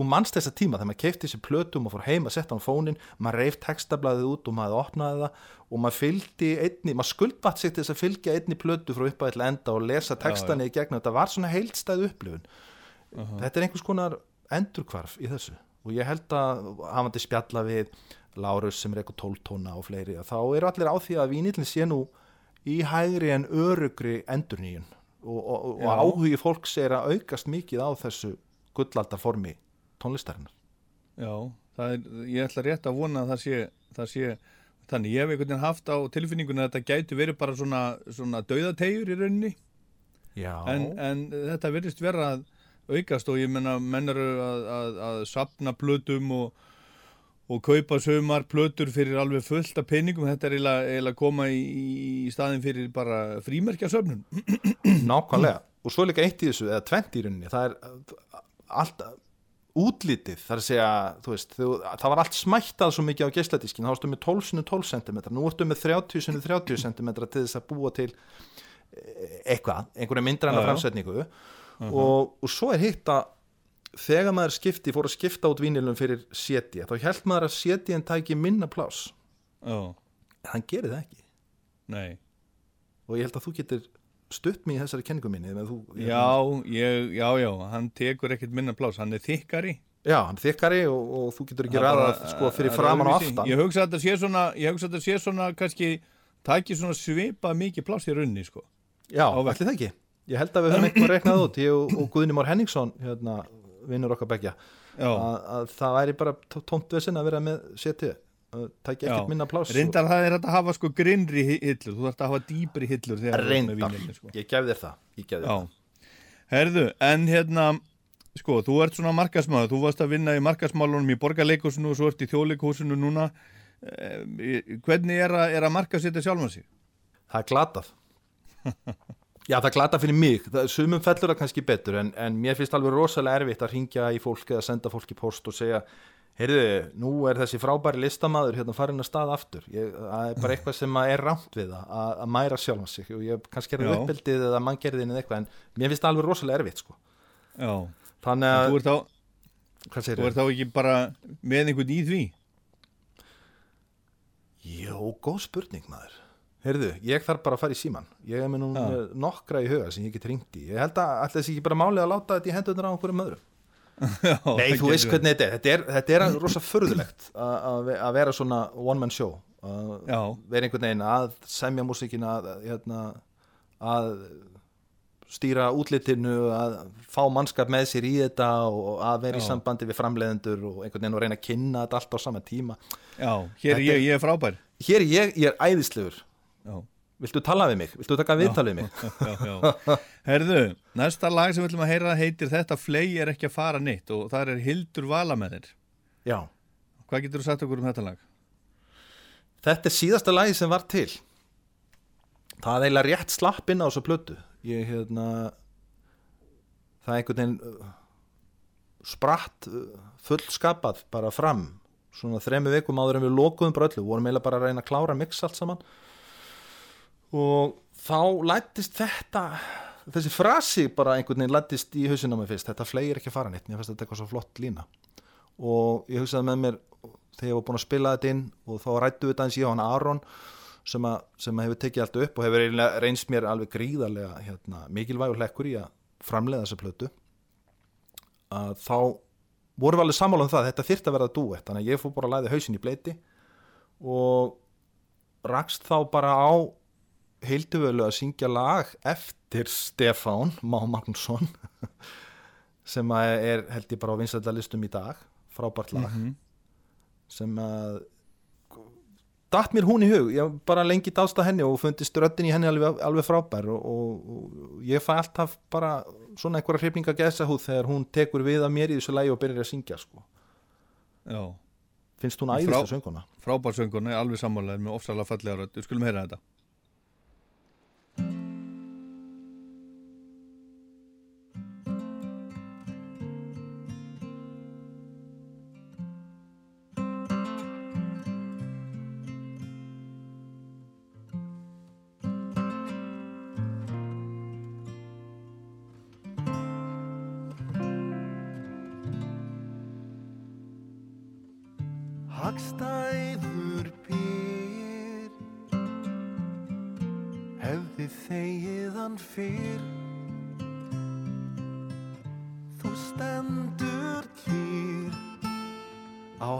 þú manst þessa tíma þegar maður keipti þessi plötum og fór heim að setja á fónin maður reif textablaðið út og maður opnaði það og maður fylgdi einni, maður skuldbatt sig til þess að fylgja einni plötu frá upphæði til enda og lesa textana í gegnum. Þetta var svona heildstæð upplifun þetta er einhvers konar endurkvarf í þessu. Og ég held að hafandi spjalla við Lárus sem er eitthvað tóltóna og fleiri þá eru allir á því að vínillin sé nú í hægri en örugri endurnýjun. Og, og, og áhugi fólks er að aukast mikið á þessu gullaldarformi tónlistarinnar. Já, það er, ég ætla rétt að vona að það sé, það sé þannig, ég hef einhvern veginn haft á tilfinningunni að þetta gæti verið bara svona, svona dauðategjur í rauninni. Já. en, en þetta verðist vera að aukast og ég menna menn eru að, að, að sapna plötum og, og kaupa sömar plötur fyrir alveg fullt af penningum, þetta er eiginlega, að koma í, í staðin fyrir bara frímerkja söfnun nákvæmlega. Og svo er líka eitt í þessu eða tvent í rauninni. Það er uh, allt útlitið þar að segja veist, þú, það var allt smættað svo mikið á geisladískin, þá varstu með 12 sinni 12 cm nú ertu með 30 sinni 30 cm til þess að búa til eh, eitthvað, einhverja myndræna Já, já. framsetningu og, og svo er hitt að þegar maður skipti, fór að skipta út vínilum fyrir séti, þá held maður að sétiðin tæki minna plás Já. en hann gerir það ekki. Nei. Og ég held að þú getur stutt mig í þessari kenningu minni þú, Já, ég, já, já, hann tekur ekkert minna plás, hann er þykkari. Já, hann er þykkari og, og þú getur ekki Það ræða sko, fyrir það er framan og aftan. Ég hugsa að þetta sé svona, svona kannski, taki svona svipa mikið pláss í runni, sko. Já, allir það ekki Ég held að við höfum eitthvað reiknað út. Ég og, og Guðni Már Henningsson hérna, vinnur okkar begja að, að það væri bara tó- tómt vesinn að vera með CT tækja ekkert minna pláss Reyndar það er að hafa sko grinnri hi- hillur, þú þarft að hafa dýpri hillur Reyndar, sko. ég gef þér það. Gef þér Já, herðu, en hérna sko, þú ert svona markasmáður þú varst að vinna í markasmálunum í borgarleikusinu og svo ert í þjóðleikusinu núna. Eh, hvernig er að, er að marka setja sjálfan sig? það er glatað Já, það glatað fyrir mig. Það, sumum fellur það kannski betur en, en mér finnst alveg rosalega erfitt að ringja í fólk eða senda fólk í post og segja heyrðu, nú er þessi frábæri listamaður hérna farin að stað aftur. Ég, það er bara eitthvað sem er rámt við það að, að mæra sjálfan sig. Og ég kannski er uppbeldið eða manngerðin eða eitthvað en mér finnst það alveg rosalega erfitt sko. Já, þannig að þú ert þá þú ert þá ekki bara með einhvern í því? Jó, góð spurning maður Heyrðu, ég þarf bara að fara í síman Ég er með nú með nokkra í huga sem ég get ringt í. Ég held að alltaf þessi ekki bara málið að láta þetta í hendunar á einhverjum öðrum? Já, Nei, þú veist hvernig þetta er. Þetta er, þetta er rosa förðulegt að, að ve- að vera svona one man show. Að vera einhvern veginn að semja músíkina að, hérna, að stýra útlitinu að fá mannskap með sér í þetta og að vera í Já. sambandi við framleiðendur og einhvern veginn og reyna að kynna þetta allt á sama tíma. Já, hér er ég, ég er frábær. Hér er ég, ég er æðislegur Já. Viltu tala við mig? Viltu taka viðtal við mig? já, já. Herðu, næsta lag sem við ætlum að heyra heitir Þetta flei er ekki að fara neitt og það er Hildur Vala með þér Já. Hvað getur þú sagt okkur um þetta lag? Þetta er síðasta lagi sem var til Það er eiginlega rétt slapp inn á þessu plötu Ég hérna Það er einhvern veginn uh, spratt uh, fullskapað bara fram svona þremu vikum áður en við lokuðum bara öllu vorum eiginlega bara að reyna að klára mix allt saman og þá lættist þetta þessi frasi bara einhvern veginn lættist í hausinn á mig fyrst. Þetta flegir ekki að fara neitt, mér finnst þetta eitthvað svo flott lína. Og ég hugsaði með mér þegar ég var búin að spila þetta inn og þá rættu þetta eins ég og hann Aron sem, að, sem hefur tekið allt upp og hefur reynst mér alveg gríðarlega hérna, mikilvægur hlekkur í að framleiða þessa plötu. Að þá vorum við alveg sammála um það þetta þyrfti að verða dúett. Þannig að ég fór bara að læði hausin í bleiti og rakst þá bara á heilduvölu að syngja lag eftir Stefán Má Magnússon sem að er held ég bara á vinsættarlistum í dag. Frábært lag. Mhm. sem að datt mér hún í hug, ég bara lengi dást að henni og fundist röddin í henni alveg, alveg frábær og, og, og ég fæ alltaf bara svona einhverja hrifninga gæsa húð þegar hún tekur við að mér í þessu lægi og byrjar að syngja sko. Já. Finnst hún æðislega sönguna Frábær sönguna, alveg sammálaðið með ofsalega fallega rödd. Við skulum heyra þetta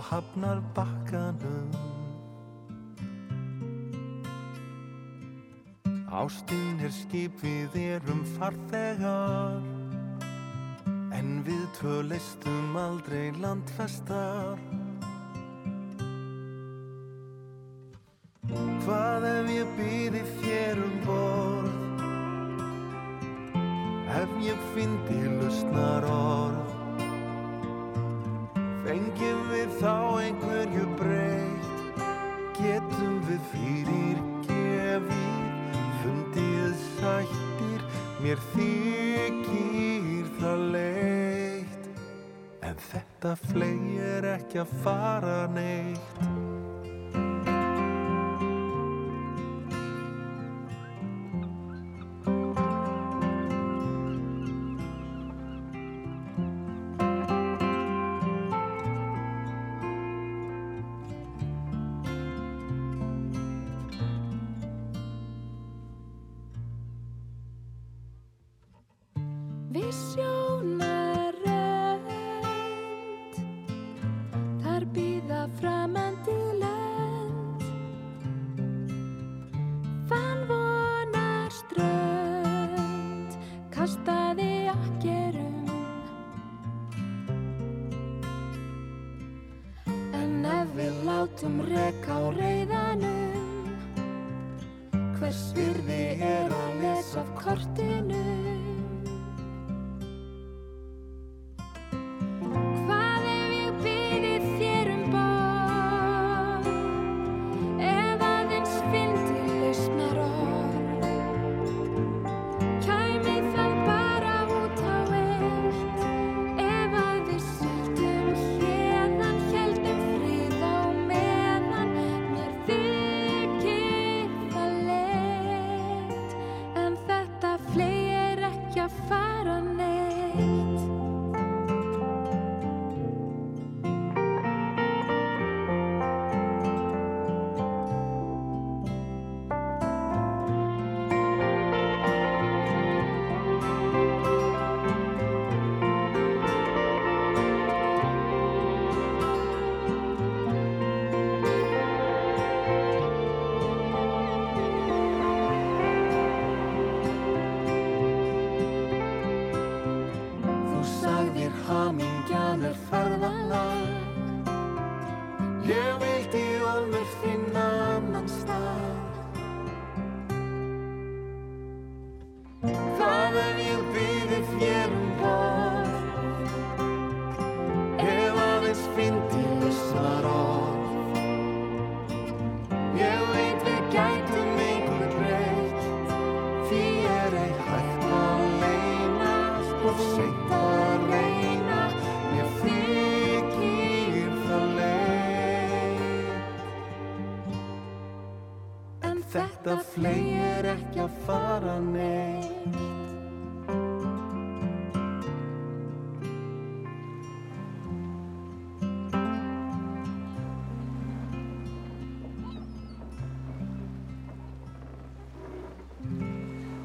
hafnar bakkanum Ástin er skip við erum farþegar En við tvö leistum aldrei landfestar. Hvað ef ég býði þér um borð? Ef ég fyndi lausnar orð fyrir gefið Fundið sættir Mér þykir það leitt. En þetta flegir ekki að fara neitt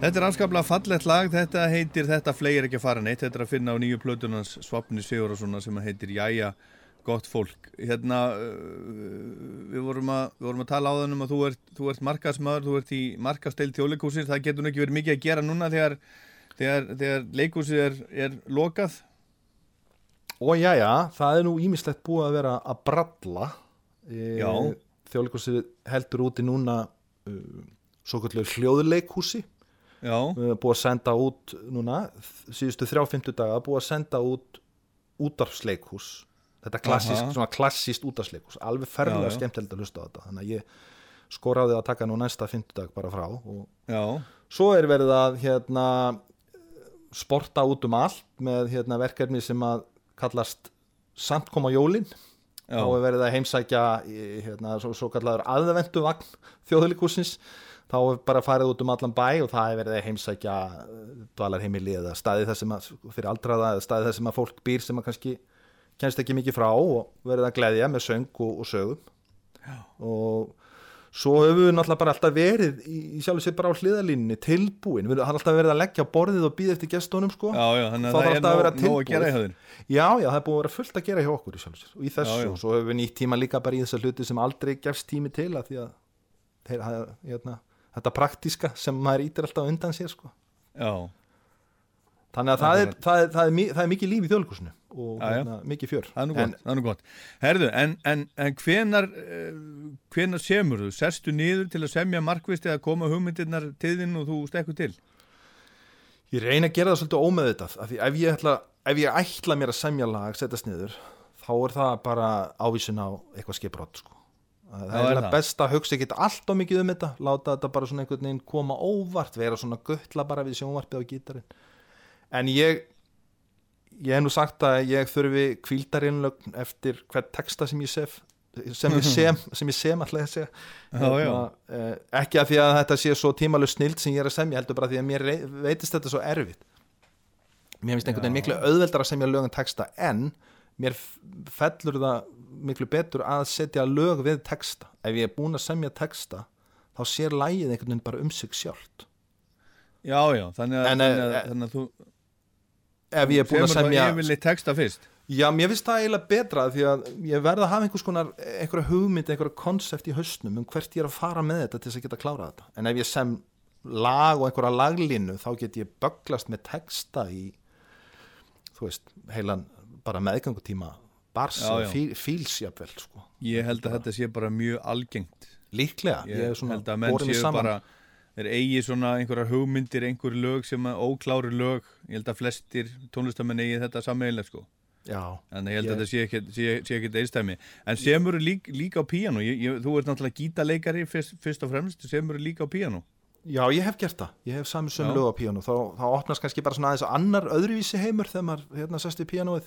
Þetta er afskaplega fallegt lag, þetta heitir Þetta flegir ekki að fara neitt, þetta er að finna á nýju plötunans Svapni Sigurðarssona sem heitir Jæja, gott fólk. Hérna, uh, við vorum að, við vorum að tala á þannig um að þú ert, þú ert markasmaður, þú ert í markasteil þjóðleikúsir, það getur ekki verið mikið að gera núna þegar, þegar, þegar leikúsið er, er lokað. Og já, já, það er nú ímislegt búið að vera að bralla Já. Þjóðleikursi heldur úti núna uh, svo kallu hljóðleikhúsi Já. Við erum búið að senda út núna síðustu þrjá-fymtu daga búið að senda út útarfsleikhús þetta svona klassíst útarfsleikhús alveg ferðilega skemmtilegt að hlusta á þetta. Þannig að ég skoraði að taka nú næsta fymtudag bara frá og Já. svo er verið að hérna sporta út um allt með hérna, verkefni sem að kallast samt koma jólin. Já. þá er verið að heimsækja hérna, svo, svo kallaður aðvendu vagn þjóðleikusins þá er bara farið út um allan bæ og það er verið að heimsækja eh, dvalarheimili eða staði þar sem að fyrir aldraða eða staði þar sem að fólk býr sem að kannski kennst ekki mikið frá og verið að gleðja með söng og, og sögum. Já. og svo höfum við náttúrulega bara alltaf verið í, í sjálf sér bara á hliðalínni tilbúin, við erum alltaf verið að leggja borðið og býða eftir gestunum sko. Já, já, Þá það þarf alltaf að vera þér. Já, já, það er búið að vera fullt að gera hjá okkur í sjálf sér. Og í þessu, og svo höfum við nýtt tíma líka bara í þessar hluti sem aldrei gefst tími til að því að þeir, hérna, þetta praktíska sem maður ítir alltaf undan sér sko. Já. Þannig að það er, það, er, það, er, það er mikið líf í þjóðleikusinu og Já, já. hérna, mikið fjör Það er nú En- gott, það er nú gott. Herðu, en, en, en hvenar, uh, hvenar semur þú? Sestu niður til að semja markvist eða koma hugmyndirnar til þinn og þú stekkur til? Ég reyna að gera það svolítið ómeðvitað af því ef ég, ætla, ef ég ætla mér að semja lag, setjast niður þá er það bara ávísun á eitthvað skipbrott sko. Það Já, er, það? best að hugsa ekkit allt og mikið um þetta láta þetta bara svona einhvern veginn koma óvart vera svona guttla bara við sjónvarpið á gítarinn en ég ég hef nú sagt að ég þurfi kvíldarinnlögn eftir hvern texta sem ég sef sem ég sem, sem ég sem alltaf að segja Já, já. eh, ekki að því að þetta sé svo tímalust snild sem ég er að semja heldur bara því að mér veitist þetta svo erfitt mér finnst einhvern veginn miklu auðveldar að semja lögum texta en mér fellur það miklu betur að setja lög við texta. Ef ég er búin að semja texta þá sér lægið einhvern veginn bara um sig sjálft. Já, já, þannig að, En, þannig að, eh, þannig að þú ef ég er búin að semja það yfirleitt texta fyrst. Já, mér finnst það eiginlega betra því að ég verð að hafa einhvers konar einhverja hugmynd, einhverja konsept í hausnum um hvert ég er að fara með þetta til þess að geta klárað þetta. En ef ég sem lag og einhverja laglínu þá get ég bögglast með texta í þú veist, heilan bara meðgangutíma bars Já, og já. fí, fílsjafvel sko. Ég held að þetta sé bara mjög algengt. Líklega, ég Ég, held að menn séu bara, þeir eigi svona einhverjar hugmyndir, einhver lög sem að óklári lög. Ég held að flestir tónlistamenn eigi þetta sammeðilega sko. Já. En ég held Ég- að þetta sé ekki, einstæmi. En semur lík, líka á ég, þú ert náttúrulega gítaleikari fyrst, fyrst og fremst, semur líka á píano. Já, ég hef gert það, ég hef sami sömu lög á píanu þá, þá opnast kannski bara svona aðeins annar öðruvísi heimur þegar maður hérna sest í Já.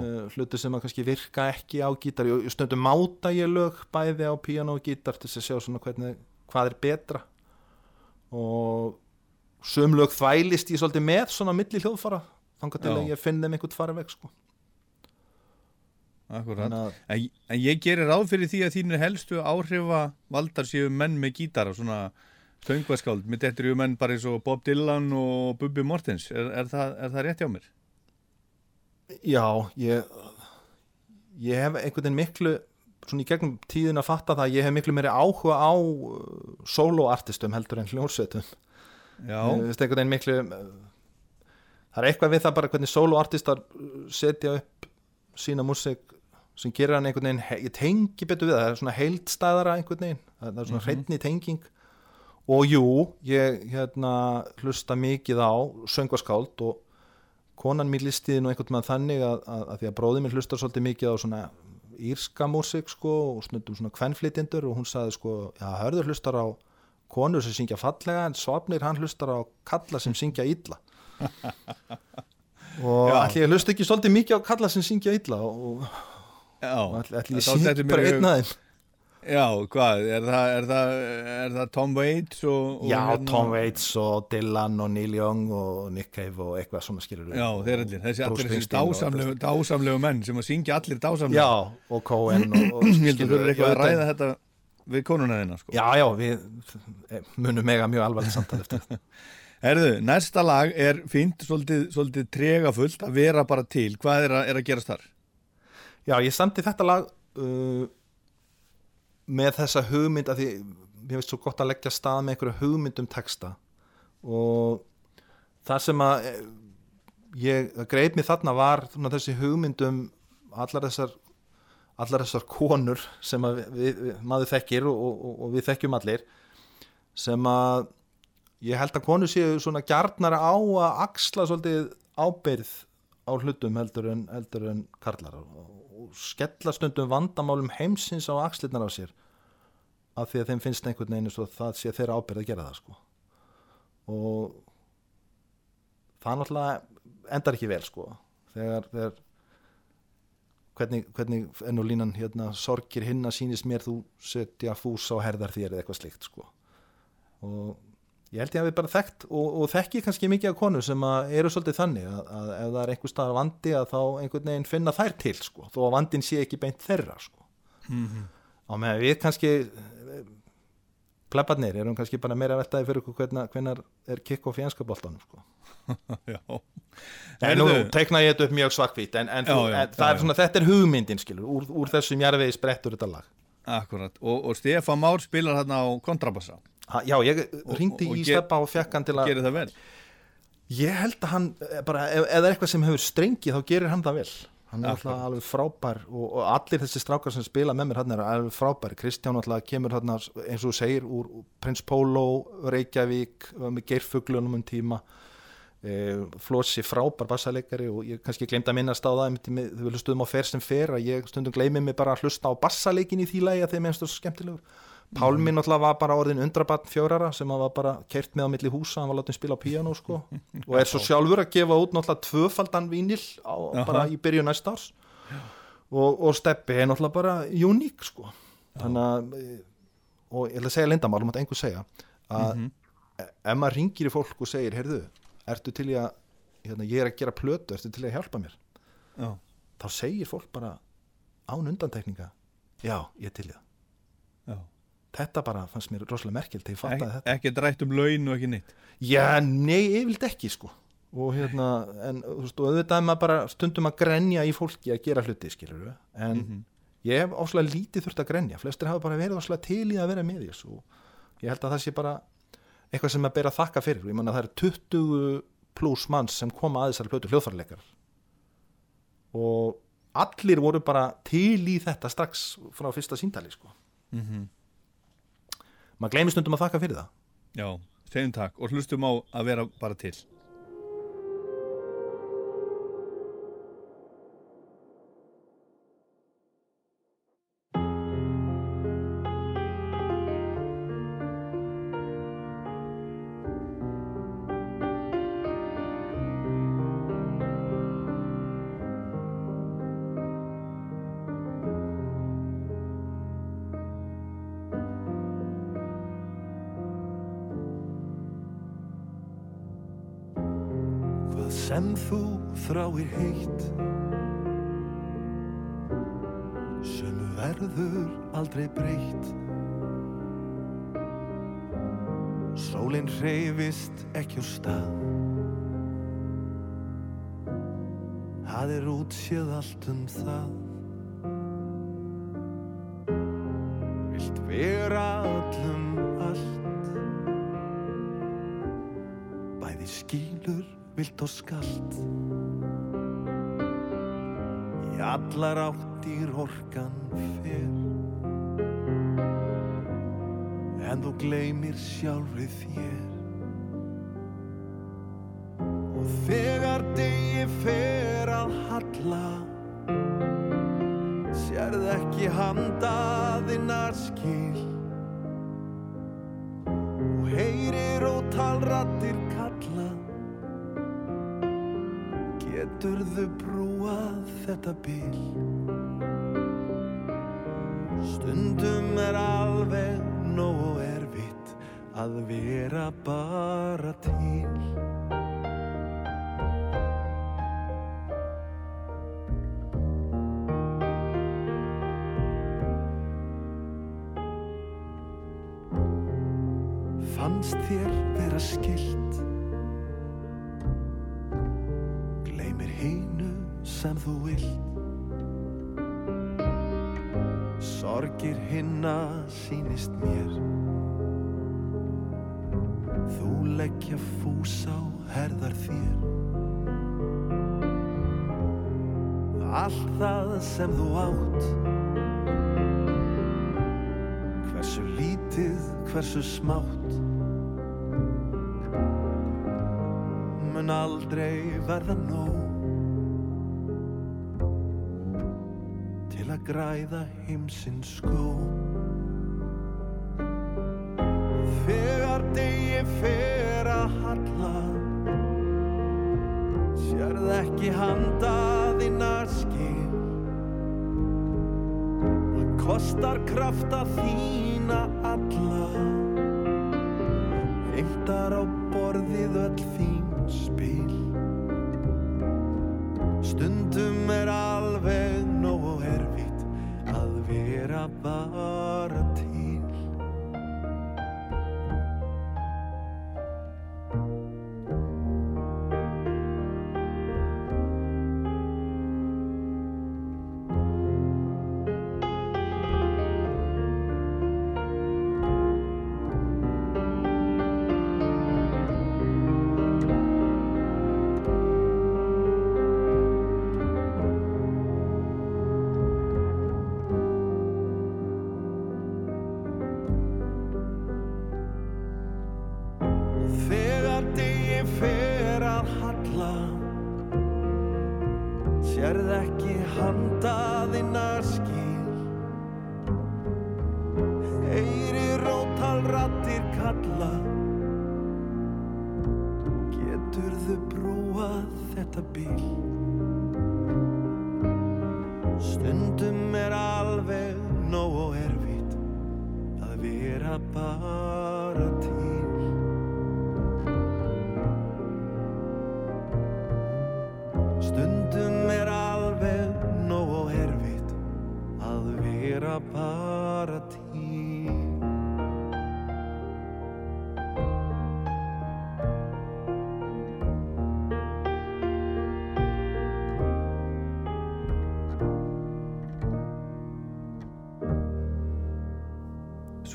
Uh, hluti sem að kannski virka ekki á gítar og stundum máta ég lög bæði á píanó og gítar til að sjá svona hvernig, hvað er betra og sum lög þvælist ég svolítið með svona milli hljóðfara þangar til að ég finn þeim einhvern farveg sko. Akkurat. Að- En, en ég gerir ráð fyrir því að þínir helstu áhrifa valdar séu menn með gítara, svona söngvaskáld. Mitt eftir eru menn bara eins og Bob Dylan og Bubbi Mortens. Er, er, það, er það rétt hjá mér? Já, ég ég hef einhvern veginn miklu svona í gegnum tíðin að fatta það að ég hef miklu meiri áhuga á uh, soloartistum heldur en veginn miklu það er eitthvað við það bara hvernig soloartistar uh, setja upp sína músík sem gerir hann einhvern veginn ég tengi betur við það, það er svona heildstæðara einhvern veginn, það er svona Mhm. hreinni tenging. Og jú, ég hérna hlusta mikið á söngvaskáld og konan mín listiði nú einhvern veginn þannig að, að, að því að bróði mín hlustar svolítið mikið á svona írska músík sko og snundum svona kvenflytindur og hún sagði sko, já, hörður hlustar á konur sem syngja fallega en svapnir hann hlustar á kalla sem syngja illa. Og allir hlusta ekki svolítið mikið á kalla sem syngja illa og, og allir, ég mér bara einn aðeins Já, hvað, er það, er það, er það Tom Waits og, og Já, hérna- Tom Waits og Dylan og Neil Young og Nick Cave og eitthvað svona skilur Já, þeir allir, þessi allir þessi dásamlegu, dásamlegu menn sem að syngja allir dásamlegu Já, og Cohen og, og skilurðu, þú eitthvað að ræða þetta við konuna þina sko. Já, já, við munum mega mjög alvarlega samtal eftir þetta. Herðu, næsta lag er fínt, svolítið, svolítið tregafullt að vera bara til, hvað er að, er að gerast þar? Já, ég samti þetta lag uh, með þessa hugmynd að því mér finnst svo gott að leggja stað með einhverju hugmynd um texta. Og það sem að eh, ég að greip mér þarna var svona, þessi hugmynd um allar þessar allar þessar konur sem við, við, maður þekkir og, og, og við þekkjum allir sem að ég held að konur séu svona gjarnara á að axla svolítið ábyrð á hlutum heldur en, heldur en karlar og, og skella stundum vandamálum heimsins á axlirnar á sér af því að þeim finnst einhvern veginn svo það sé þeirra ábyrð að gera það sko. Og það náttúrulega endar ekki vel sko. Þegar, þegar hvernig, hvernig enn og línan hérna, sorgir hinna sýnist mér þú setja fús á herðar þér eða eitthvað slíkt sko. Og ég held ég að við bara þekkt og, og þekki kannski mikið af konur sem eru svolítið þannig að, að ef það er einhver staðar vandi að þá einhvern veginn finna þær til sko. Þó að vandin sé ekki beint þeirra sko. Mhm. á meðan við kannski plebbarnir erum kannski bara meira veltaði fyrir hvernig, hvernig er kick-off í enskaboltanum sko. Já. En nú teikna ég þetta upp mjög svarkvít en, en, Já, þú, já, en já, er svona, þetta er hugmyndin skilur, úr, úr þessum jarfiði sprettur þetta lag. Akkurat, og, og Stefán Már spilar þarna á kontrabassa Já, ég ringdi í Steppa og fekk hann til að Gerir það vel? Ég held að hann, eh, bara, ef, það er eitthvað sem hefur strengi þá gerir hann það vel. Hann er alltaf alveg frábær og, og allir þessi strákar sem spila með mér hann er alveg frábær, Kristján alltaf kemur hann eins og segir úr Prins Pólo, Reykjavík með geirfuglunum um tíma. E, Flossi frábær bassaleikari og ég kannski glemt að í mig- þau vilja stuðum á fer sem fer að ég stundum gleymi mig bara að hlusta á bassaleikin í því lagi að þeim ennst svo skemmtilegur Pálmi náttúrulega var bara orðin undrabatn fjórara sem hann var bara kert með á milli húsa hann var látið spila á píanó sko. Og er svo sjálfur að gefa út náttúrulega tvöfaldan vínil á, bara í byrjun næsta árs. Og, og Steppi er náttúrulega bara uník sko. Þannig að e, og ég ætla að segja lindamál, þú mátt einhver segja að Mhm. e- ef maður ringir í fólk og segir, heyrðu, ertu til í að hérna, ég er að gera plötu, ertu til í að hjálpa mér? Já. þá segir fólk bara án undantekninga já, ég er til Já. Þetta bara fannst mér rosalega merkild þegar ég fattaði Ek, þetta. ekki drætt um laun og ekki neitt? Já, nei, yfirleitt ekki sko. Og hérna, en þú veist, og auðvitað maður bara stundum að grenja í fólki að gera hluti, skilur við, en Mhm. ég hef áslega lítið þurft að grenja, flestir hafa bara verið áslega til í að vera með þess og ég held að það sé bara eitthvað sem að bera að þakka fyrir, ég manna það eru 20 pluss manns sem koma að þessari plötu hljóðfærleikar og allir voru bara til í þetta strax frá fyrsta síndali sko. Mhm. Maður gleymir stundum að þakka fyrir það. Já, segjum takk og hlustum á að vera bara til sjálfri þér. Og þegar degi fer að halla Sérð ekki handaðinnar skil. Og heyrir og talrattir kalla. Geturðu brúað þetta bil? Stundum er alveg að vera bara til. Fannst þér vera skilt Gleimir hínu sem þú vilt. Sorgir hinna sýnist mér leggja fús á herðar þér. Allt það sem þú átt. Hversu lítið, hversu smátt. Mun aldrei verða nóg. Til að græða heimsins skó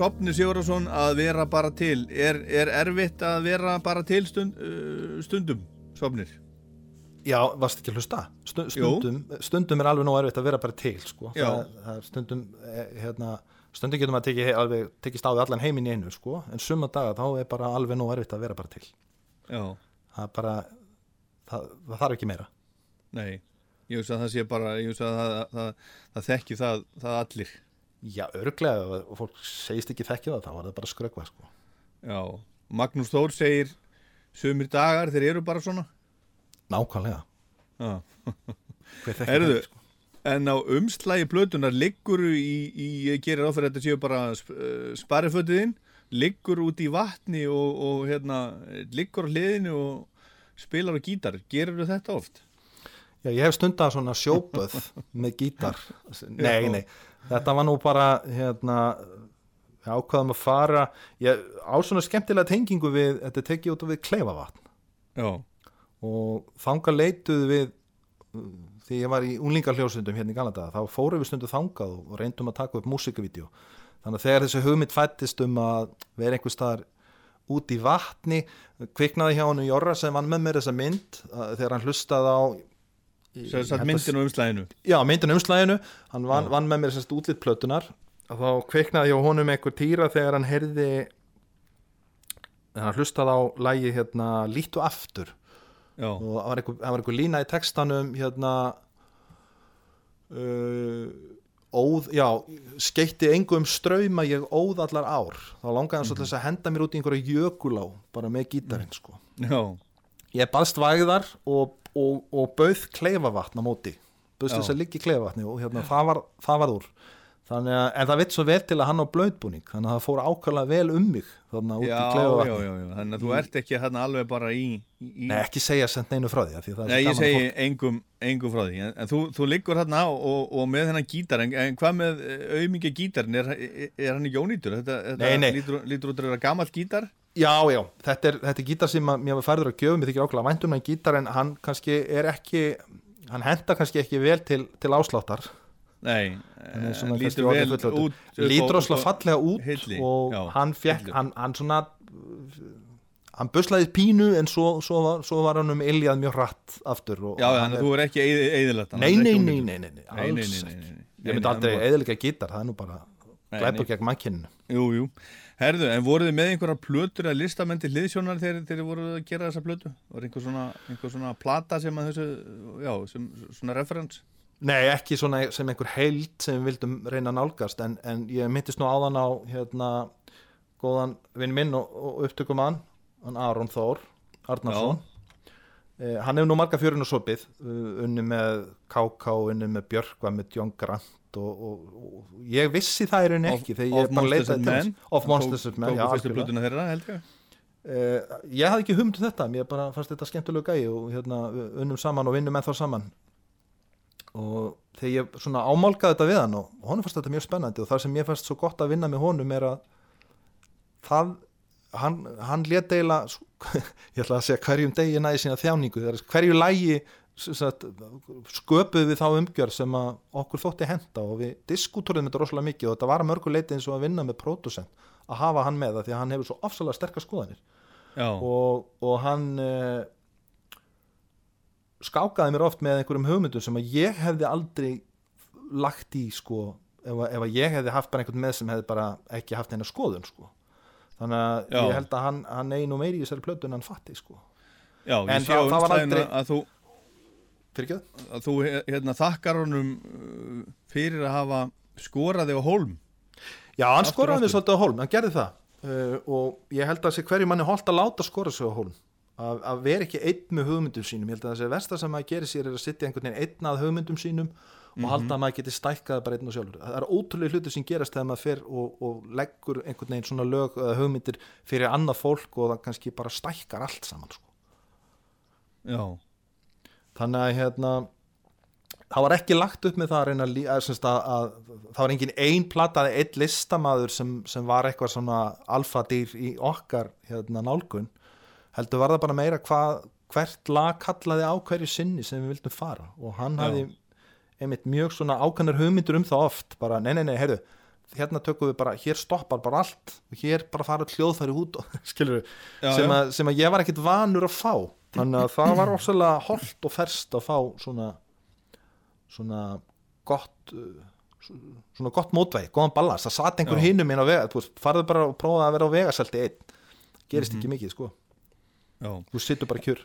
Svopni Sigurðarsson að vera bara til er, er erfitt að vera bara til stund, uh, stundum Svopnir? Já, varst ekki að hlusta? Stundum, stundum er alveg nóg erfitt að vera bara til sko. Það, það stundum eh, hérna, stundum getur maður tekið alveg tekið stáði allan heiminn í einu sko. en summa daga þá er bara alveg nóg erfitt að vera bara til Já. það bara það, það þarf ekki meira Nei, ég hugsa að það sé bara ég hugsa að það, það, það þekki það, það allir Já, örglega og fólk segist ekki þekkja það þá var það bara skrökva sko. Já, Magnús Þór segir sumir dagar þeir eru bara svona Nákvæmlega Herðu, það, sko? en á umslægi plötunar liggur í, í gerir áfyrir þetta séu bara uh, sparifötiðinn liggur út í vatni og, og hérna liggur á hliðinu og spilar á gítar gerir þetta oft? Já, ég hef stundað svona sjóböð með gítar Nei, nei, þetta var nú bara hérna ákvaðum að fara ég, á svona skemmtilega tengingu við þetta tekið út af við kleifavatn Já. og þanga leituð við því ég var í unglingarhljósundum hérna í Galanda þá fórum við stundu þangað og reyndum að taka upp músikavídeó þannig að þegar þessi hugmynd fættist um að vera einhver staðar út í vatni kviknaði hjá hann Jorra sem vann með mér þessa mynd þegar hann hlustaði á Sem sagt myndin á umslaginu? Já, myndin á umslaginu hann vann, Já. vann með mér sérst útlitt plötunar og þá kviknaði hjá honum einhver týra þegar hann heyrði þegar hann hlustaði á lægi hérna Lít og aftur Já. og það var var einhver lína í textanum hérna uh, óð, já skeitti engum ströyma ég óð allar ár þá langaði hann Mhm. svolítið að henda mér út í einhverja jökulá bara með gítarinn sko Já. ég baðst vægðar og, og, og bauð kleifavatn á móti. Bauðst þess að liggja í kleifavatni og hérna, það, var, það var úr. Þannig að, en það vitt svo vel til að hann á blöðbúning þannig að það fór ákvæmlega vel um mig þannig að út Já, í já, klefavatni já, já, þannig að þú ert ekki hérna alveg bara í, í í- Nei, ekki segja sent neinu frá því því það er Nei, ég segi engum, engum frá því. En, en þú, þú liggur hérna og, og með þennan gítar en, en hvað með auðmikið gítarn er, er, er hann ekki ónýtur? Þetta, þetta Nei, nei. Lítur, lítur út að vera gamall gítar? Já, já, þetta er, þetta er gítar sem að, mér var færður að gjöfum, ég þykir ákveðlega væntum en gítar en hann kannski er ekki hann henda kannski ekki vel til, til ásláttar Nei, Hann eh, lítur vel út lítur á- fallega út hilli, og já, hann fekk, hann, hann svona hann buslaði pínu en svo, svo, var, svo var hann um iljað mjög hratt aftur og, Já, þannig að þú er ekki eðilegt Nei, nei, nei, nei, nei, nei, alls ekki. Ég myndi aldrei eðilega gítar, það er nú bara nei. gegn mannkinninu Jú, jú. Herðu, en voruð þið með einhverja plötur eða listamenn til hliðsjónar þegar þeir voru að gera þessa plötu? Var einhver svona, einhver svona plata sem að þessu, já, sem, svona referens? Nei, ekki svona sem einhver heild sem við vildum reyna að nálgast en, en ég myndist nú áðan á hérna, góðan vinn minn og, og upptökum hann, hann Aron Þór Arnarsson eh, hann hefur nú marga fjörun og sopið uh, unni með KK, unni með Björk var með John Grant og, og, og ég vissi það í rauninni ekki þegar ég bara leitaði til Men? þess. Of Monsters and Men, já, plötuna þeirra, held ég? Uh, ég hafði ekki humd um þetta, mér bara fannst þetta skemmtilega gæi og hérna unnum saman og vinnum með þá saman. Og þegar ég svona ámálkaði þetta við hann og honum fannst þetta mjög spennandi og það sem ég fannst svo gott að vinna með honum er að það, hann, hann lét eiginlega ég ætla að segja hverjum degi næði sína þjáningu er hverju lægi sköpuð við þá umgjör sem að okkur þótti henda og við diskutúruðum þetta rosalega mikið og þetta var að mörgu leiti eins og að vinna með pródusent að hafa hann með það því að hann hefur svo ofsalega sterkar skoðanir. Og, og hann uh, skákaði mér oft með einhverjum hugmyndum sem að ég hefði aldrei lagt í sko ef, að- ef að ég hefði haft bara einhvern með sem hefði bara ekki haft eina skoðun sko. Þannig að Já. ég held að hann, hann eigi nú meiri í þessari plötu en hann fatti sko. Já, En það- það var aldrei- að þú Fyrirgjöð? þú he- hérna, þakkar honum uh, fyrir að hafa skoraði á hólm Já, hann Aftur, skoraði aftur. svolítið á hólm, hann gerði það uh, og ég held að þessi hverju manni holdt að láta skora sig á hólm að, að vera ekki einn með hugmyndum sínum ég held að þessi versta sem maður gerir sér er að sitja einhvern veginn einn að hugmyndum sínum og Mhm. halda að maður geti stækkað bara einn og sjálfur það er ótrúlega hluti sem gerast þegar maður fer og, og leggur einhvern veginn svona lög eða hugmyndir fyrir annað fólk og það kannski bara stækkar allt saman sko. Já, þannig að hérna það var ekki lagt upp með það að reyna að, að, að, að það var engin ein plataði einn listamaður sem, sem var eitthvað svona alfadýr í okkar hérna nálgun. Heldur var það bara meira hvað hvert lag kallaði á hverju sinni sem við vildum fara. Og hann Já. hafði einmitt mjög svona ákannar hugmyndur um það oft. Bara nei nei nei, heyrðu hérna tökum við bara, hér stoppar bara allt og hér bara fara hljóðfæri út og skilur Já, sem, sem að ég var ekkit vanur að fá þannig að það var ofsalega holdt og ferst að fá svona svona gott uh, svona gott mótvæg, góðan ballast. Það satt einhver Já. hinum inn á vega farðu bara og prófaði að vera á vegaselti einn. Gerist ekki mikið sko. Já. Þú sittur bara kjur.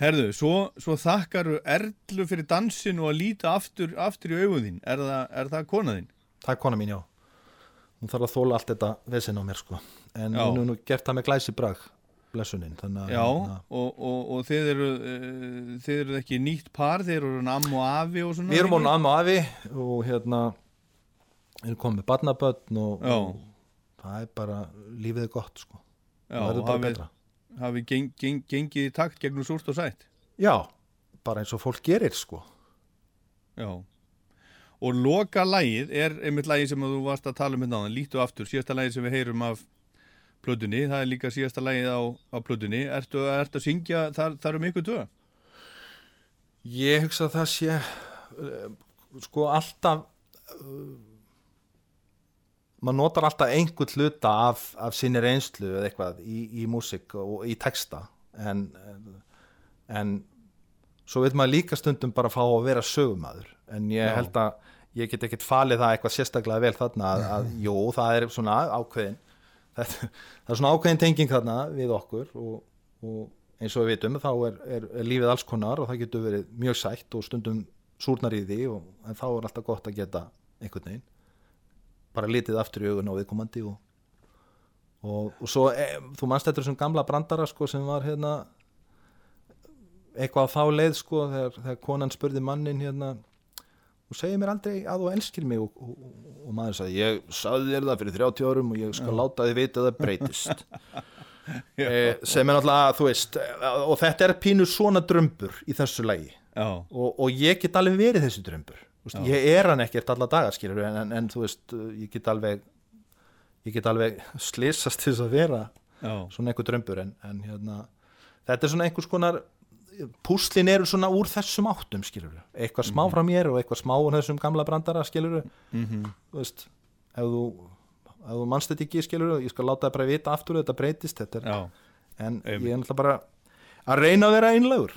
Herðu, svo, svo þakkaru Erlu fyrir dansin og að líta aftur, aftur í þín. Er er það kona þín? það er kona mín, já. Hún þarf að þóla allt þetta vesinn á mér sko. En Já. hún er nú gert það með glæsi brag blessunin, þannig að Já, hérna, og, og, og þið eru uh, þið eru ekki nýtt par, þið eru amm og afi og svona við erum ekki? orðin amma afi og hérna erum komið barnabötn og, og það er bara lífið er gott sko. Já, það verður bara betra. hafið geng, geng, gengið í takt gegnum súrt og sætt. Já, bara eins og fólk gerir sko. Já. Og loka lagið er einmitt lagið sem þú varst að tala um hérna áðan, lítu aftur, síðasta lagið sem við heyrum af plötunni, það er líka síðasta lagið á, á plötunni, ertu, ertu að syngja þar, þar um ykkur tvö? Ég hugsa að það sé uh, sko alltaf uh, maður notar alltaf einhvern hluta af, af sinni reynslu eða eitthvað í, í músík og í texta en, en svo vil maður líka stundum bara fá að vera sögumadur en ég Já. held að ég get ekkert falið það eitthvað sérstaklega vel þarna að, að jú, það er svona ákveðin þetta, það er svona ákveðin tenging þarna við okkur og, og eins og við vitum þá er, er, er lífið alls konar og það getur verið mjög sætt og stundum súrnar í því og, en þá er alltaf gott að geta einhvern veginn. Bara litið aftur í augun á viðkomandi og, og, og svo e, þú manst þetta sem gamla brandara sko, sem var hérna eitthvað á þá leið sko, þegar, þegar konan spurði mannin hérna þú segir mér aldrei að þú elskir mig og, og, og, og maður sagði ég sagði þér það fyrir 30 árum og ég skal láta þið vita að það breytist. E, sem er náttúrulega þú veist og þetta er pínu svona drömbur í þessu lagi. Og, og ég get alveg verið þessi drömbur veist, ég er hann ekkert alla daga skilur en, en, en þú veist ég get alveg ég get alveg slissast til þess að vera Já. svona einhver drömbur en, en hérna, þetta er svona einhvers konar púslin eru svona úr þessum áttum skilur eitthvað smá Mhm. frá mér og eitthvað smá úr þessum gamla brandara skilur Mhm. þú veist ef þú, ef þú mannst þetta ekki skilur ég skal láta það bara vita aftur þetta breytist þetta er, Já. en ég er náttúrulega bara að reyna að vera einlegur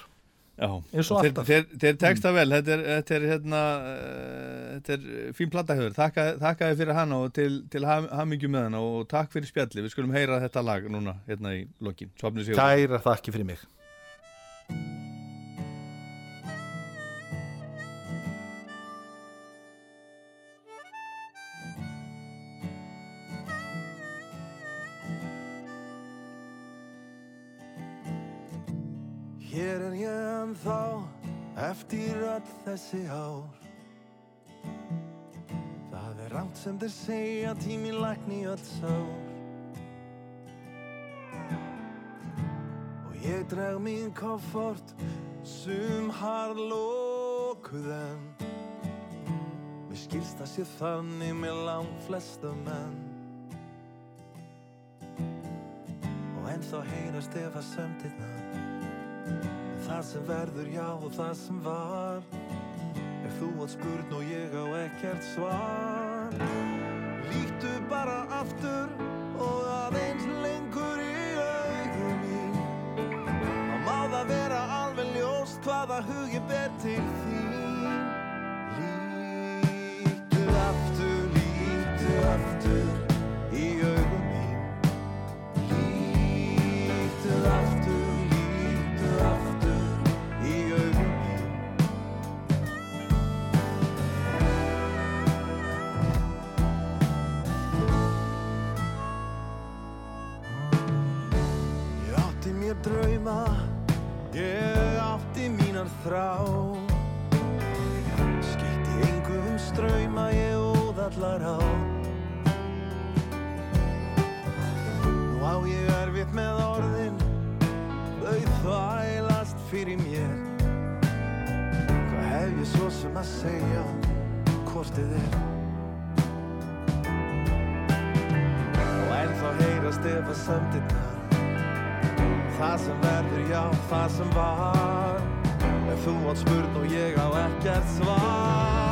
eins og alltaf. þeir, þeir teksta vel, þetta er, þetta er hérna uh, þetta er fín plattahjöður þakka, þakka þið fyrir hana og til, til ham, hamingju með hana og takk fyrir spjalli við skulum heyra þetta lag núna hérna í lokin. Kæra þakki fyrir mig Hér er ég ennþá eftir öll þessi ár. Það er rámt sem þeir segja tíminn lækni öll sár ég dreg mín koffort sum harðlókuð en Mér skilst að sé þannig með langt flesta menn. Og ennþá heyrast ef að sömndirna Það sem verður já og það sem var. Ef þú átt spurn og ég á ekkert svar Líktu bara aftur hugi ber til þín. Líktu aftur, líktu aftur í augum mín. Líktu aftur, líktu aftur í augum mín. Ég átti mér drauma, ég mínar þrá Skeitti engum ströyma, ég óð allar á. Nú á ég erfitt með orðin, þau þvælast fyrir mér. Hvað hef ég svo sem að segja, hvort þið er? Og ennþá heyrast ef að sömndirnar Það sem verður, já, það sem var þú átt spurn og ég á ekkert svar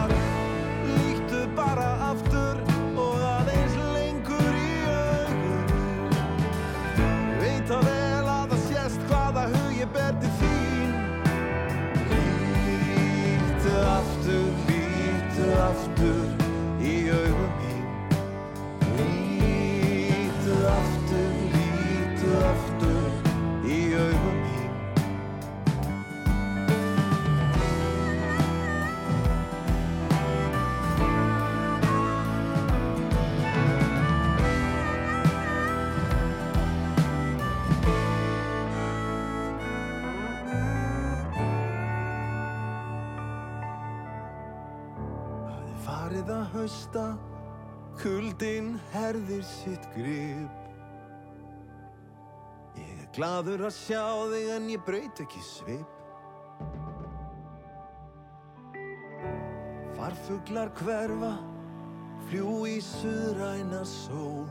Kuldinn herðir sitt grip. Ég er gladur að sjá þig en ég braut ekki svip. Farfuglar hverfa Fljú í suðræna sól.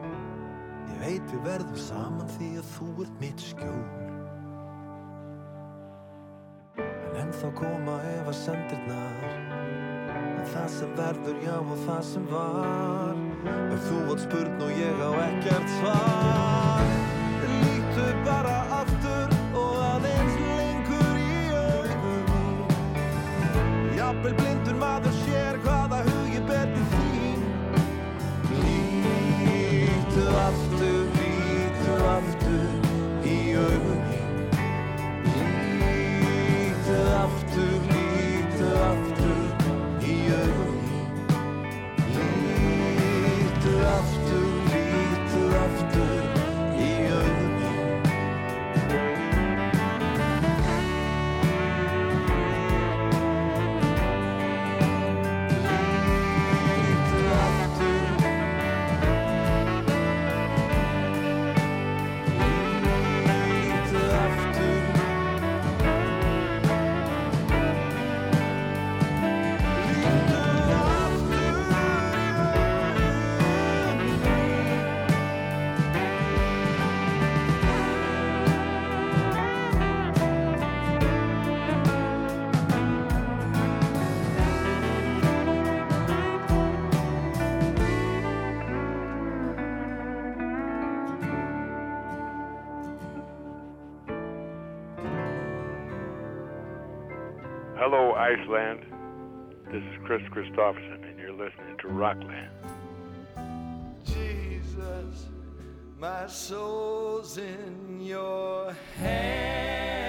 Ég veit við verðum saman því að þú ert mitt skjól. En ennþá koma ef að sendirnar En það sem verður já og það sem var. Ef þú átt spurn og ég á ekkert svar Líktu bara Hello, Iceland. This is Chris Christopherson, and you're listening to Rockland. Jesus, my soul's in your hand.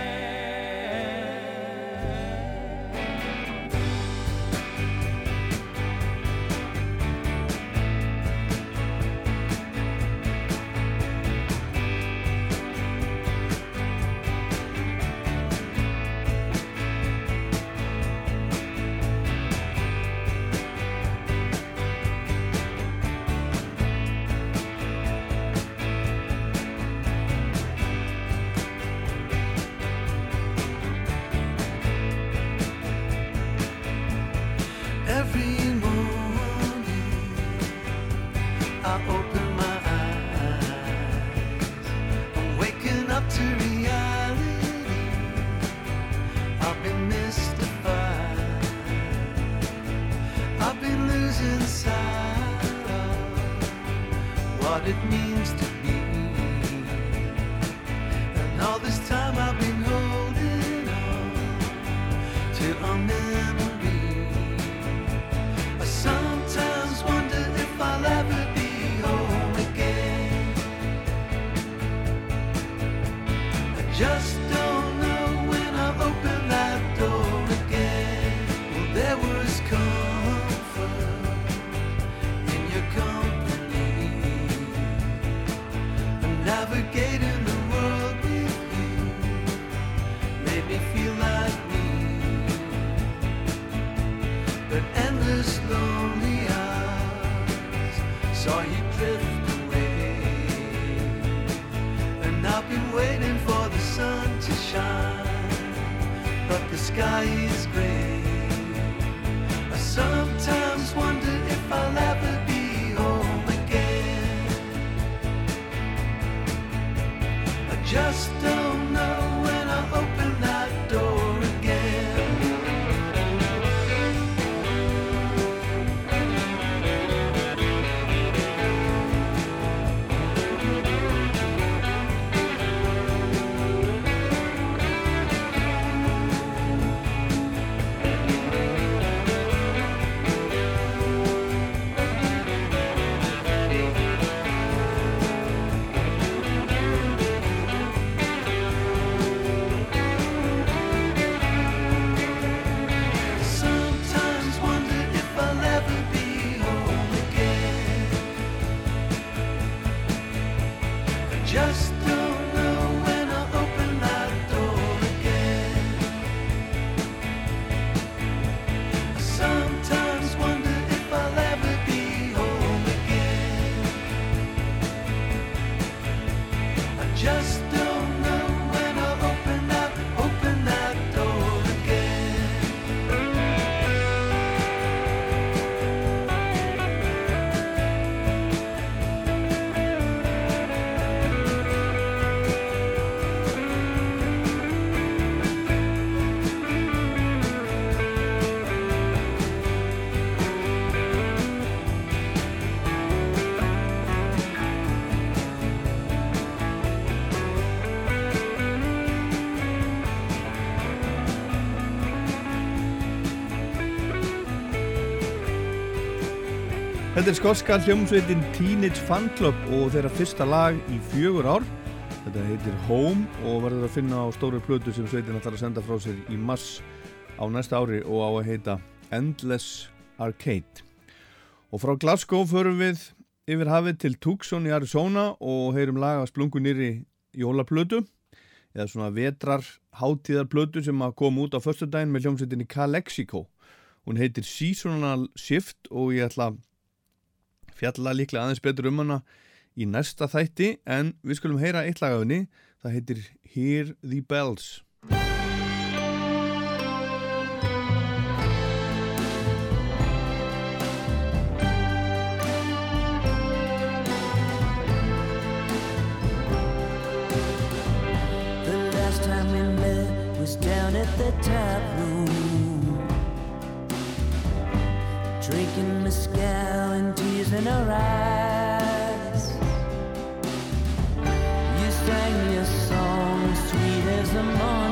Þetta er skotska hljómsveitin Teenage Fan Club og þeirra fyrsta lag í fjögur ár. Þetta heitir Home og verður að finna á stóru plötu sem sveitin ætlar að senda frá sér í mass á næsta ári og á að heita Endless Arcade. Og frá Glasgow förum við yfir hafið til Tucson í Arizona og heyrum lag að splungu nýri jólaplötu eða svona vetrar hátíðarplötu sem að koma út á föstudaginn með hljómsveitinni Calexico. Hún heitir Seasonal Shift og ég ætla að fjalla líklega aðeins betur um hana í næsta þætti en við skulum heyra eitt lag af henni það heitir Hear the Bells The last time we met was down at the tap room. Drinking mezcal and tears in our eyes. You sang me a song sweet as a monsoon.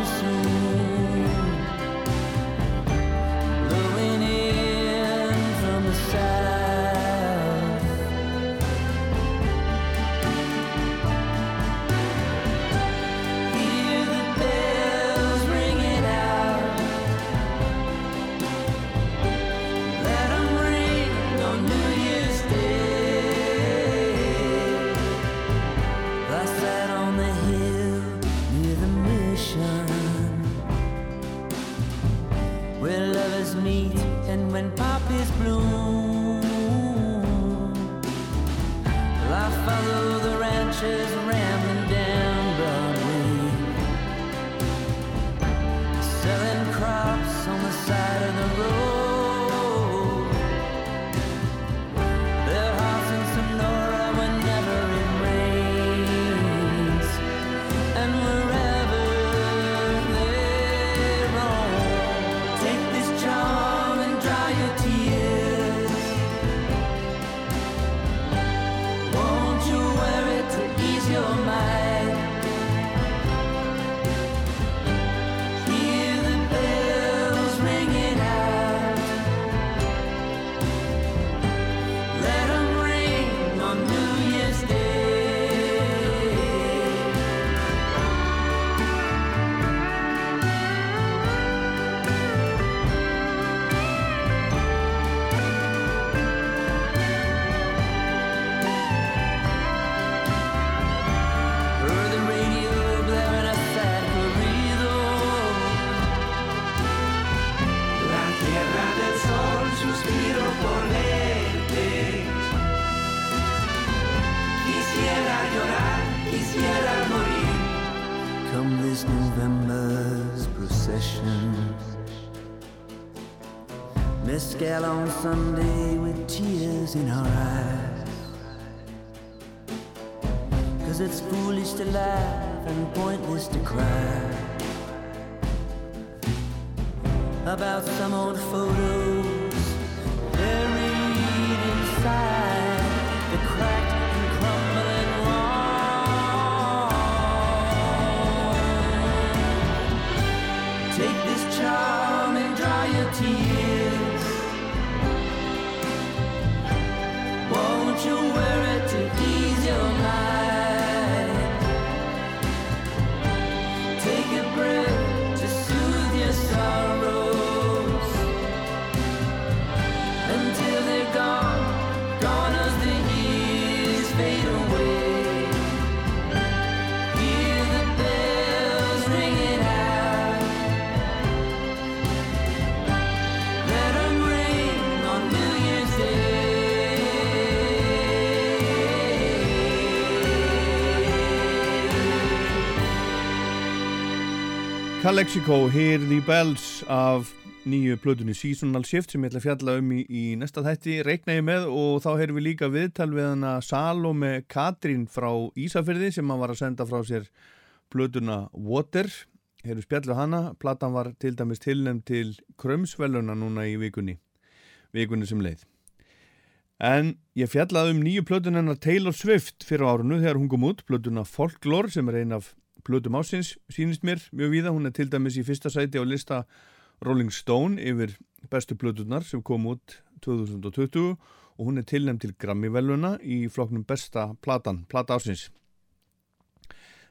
About some old photos Calexico, Hear the Bells af nýju plötunni Seasonal Shift sem ég ætla að fjalla um í, í næsta þætti. Reikna ég með og þá heyrum við líka viðtal við hana Salome Katrín frá Ísafyrði sem hann var að senda frá sér plötuna Water. Heyrum spjallu hana, platan var til dæmis tilnæm til Krömsveluna núna í vikunni vikunni sem leið. En ég fjallaði um nýju plötun hennar Taylor Swift fyrir árunu þegar hún kom út plötuna Folklore sem er ein af plötum ásins sínist mér mjög víða, hún er til dæmis í fyrsta sæti á lista Rolling Stone yfir bestu plötunar sem kom út 2020 og hún er tilnæmt til Grammy-veluna í flokknum besta platan, plata ásins.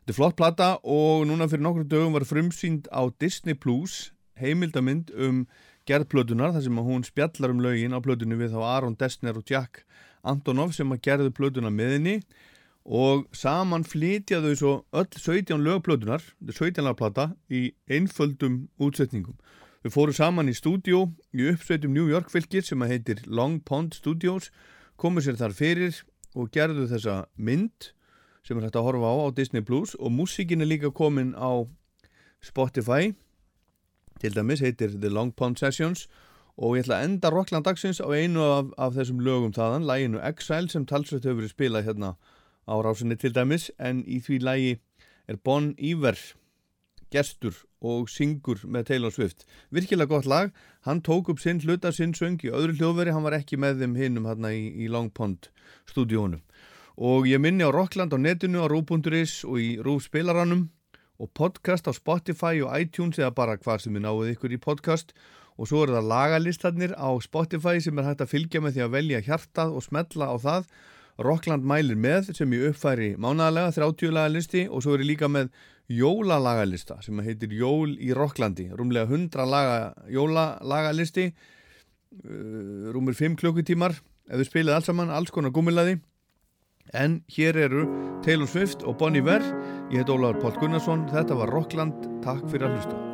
Þetta er flott plata og núna fyrir nokkru dögum var frumsýnd á Disney Plus heimildamind um gerð plötunar þar sem hún spjallar um lögin á plötunni við þá Aron Dessner og Jack Antonov sem að gerðu plötuna með henni og saman flytja þau svo öll 17 lögplötunar, þetta er 17 lagplata í einföldum útsetningum. Þau fóru saman í stúdjó í uppsveitum New York fylgir sem að heitir Long Pond Studios, komu sér þar fyrir og gerðu þessa mynd sem er hægt að horfa á á Disney Plus. Og músíkin er líka komin á Spotify, til dæmis heitir The Long Pond Sessions. Og ég ætla að enda Rockland dagsins á einu af, af þessum lögum þaðan, læginu Exile sem talsveit hefur verið spilað hérna á rásinni til dæmis en í því lægi er Bon Iver gestur og syngur með Taylor Swift. Virkilega gott lag, hann tók upp sinn hluta sinn söng í öðru hljóðveri. Hann var ekki með þeim hinnum hérna í, í Long Pond stúdíónu og ég minni á Rockland á netinu á Rú.is og í Rú spilaranum og podcast á Spotify og iTunes eða bara hvað sem er náið ykkur í podcast. Og svo eru það lagalistarnir á Spotify sem er hægt að fylgja með því að velja hjartað og smetla á það Rockland mælir með sem ég uppfæri mánagalega 30 lagalisti og svo er ég líka með jólalagalista sem heitir Jól í Rocklandi rúmlega 100 laga, jólalagalisti uh, rúmur 5 klukkutímar. Ef við spilið alls saman, alls konar gummilaði en hér eru Taylor Swift og Bon Iver. Ég heit Ólaður Pál Gunnarsson, þetta var Rockland takk fyrir að hlusta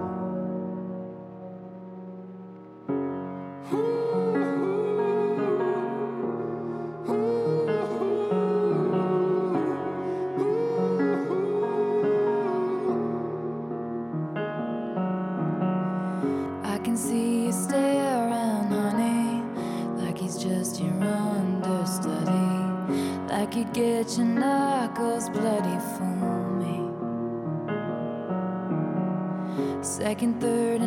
Get your knuckles bloody for me. Second, third,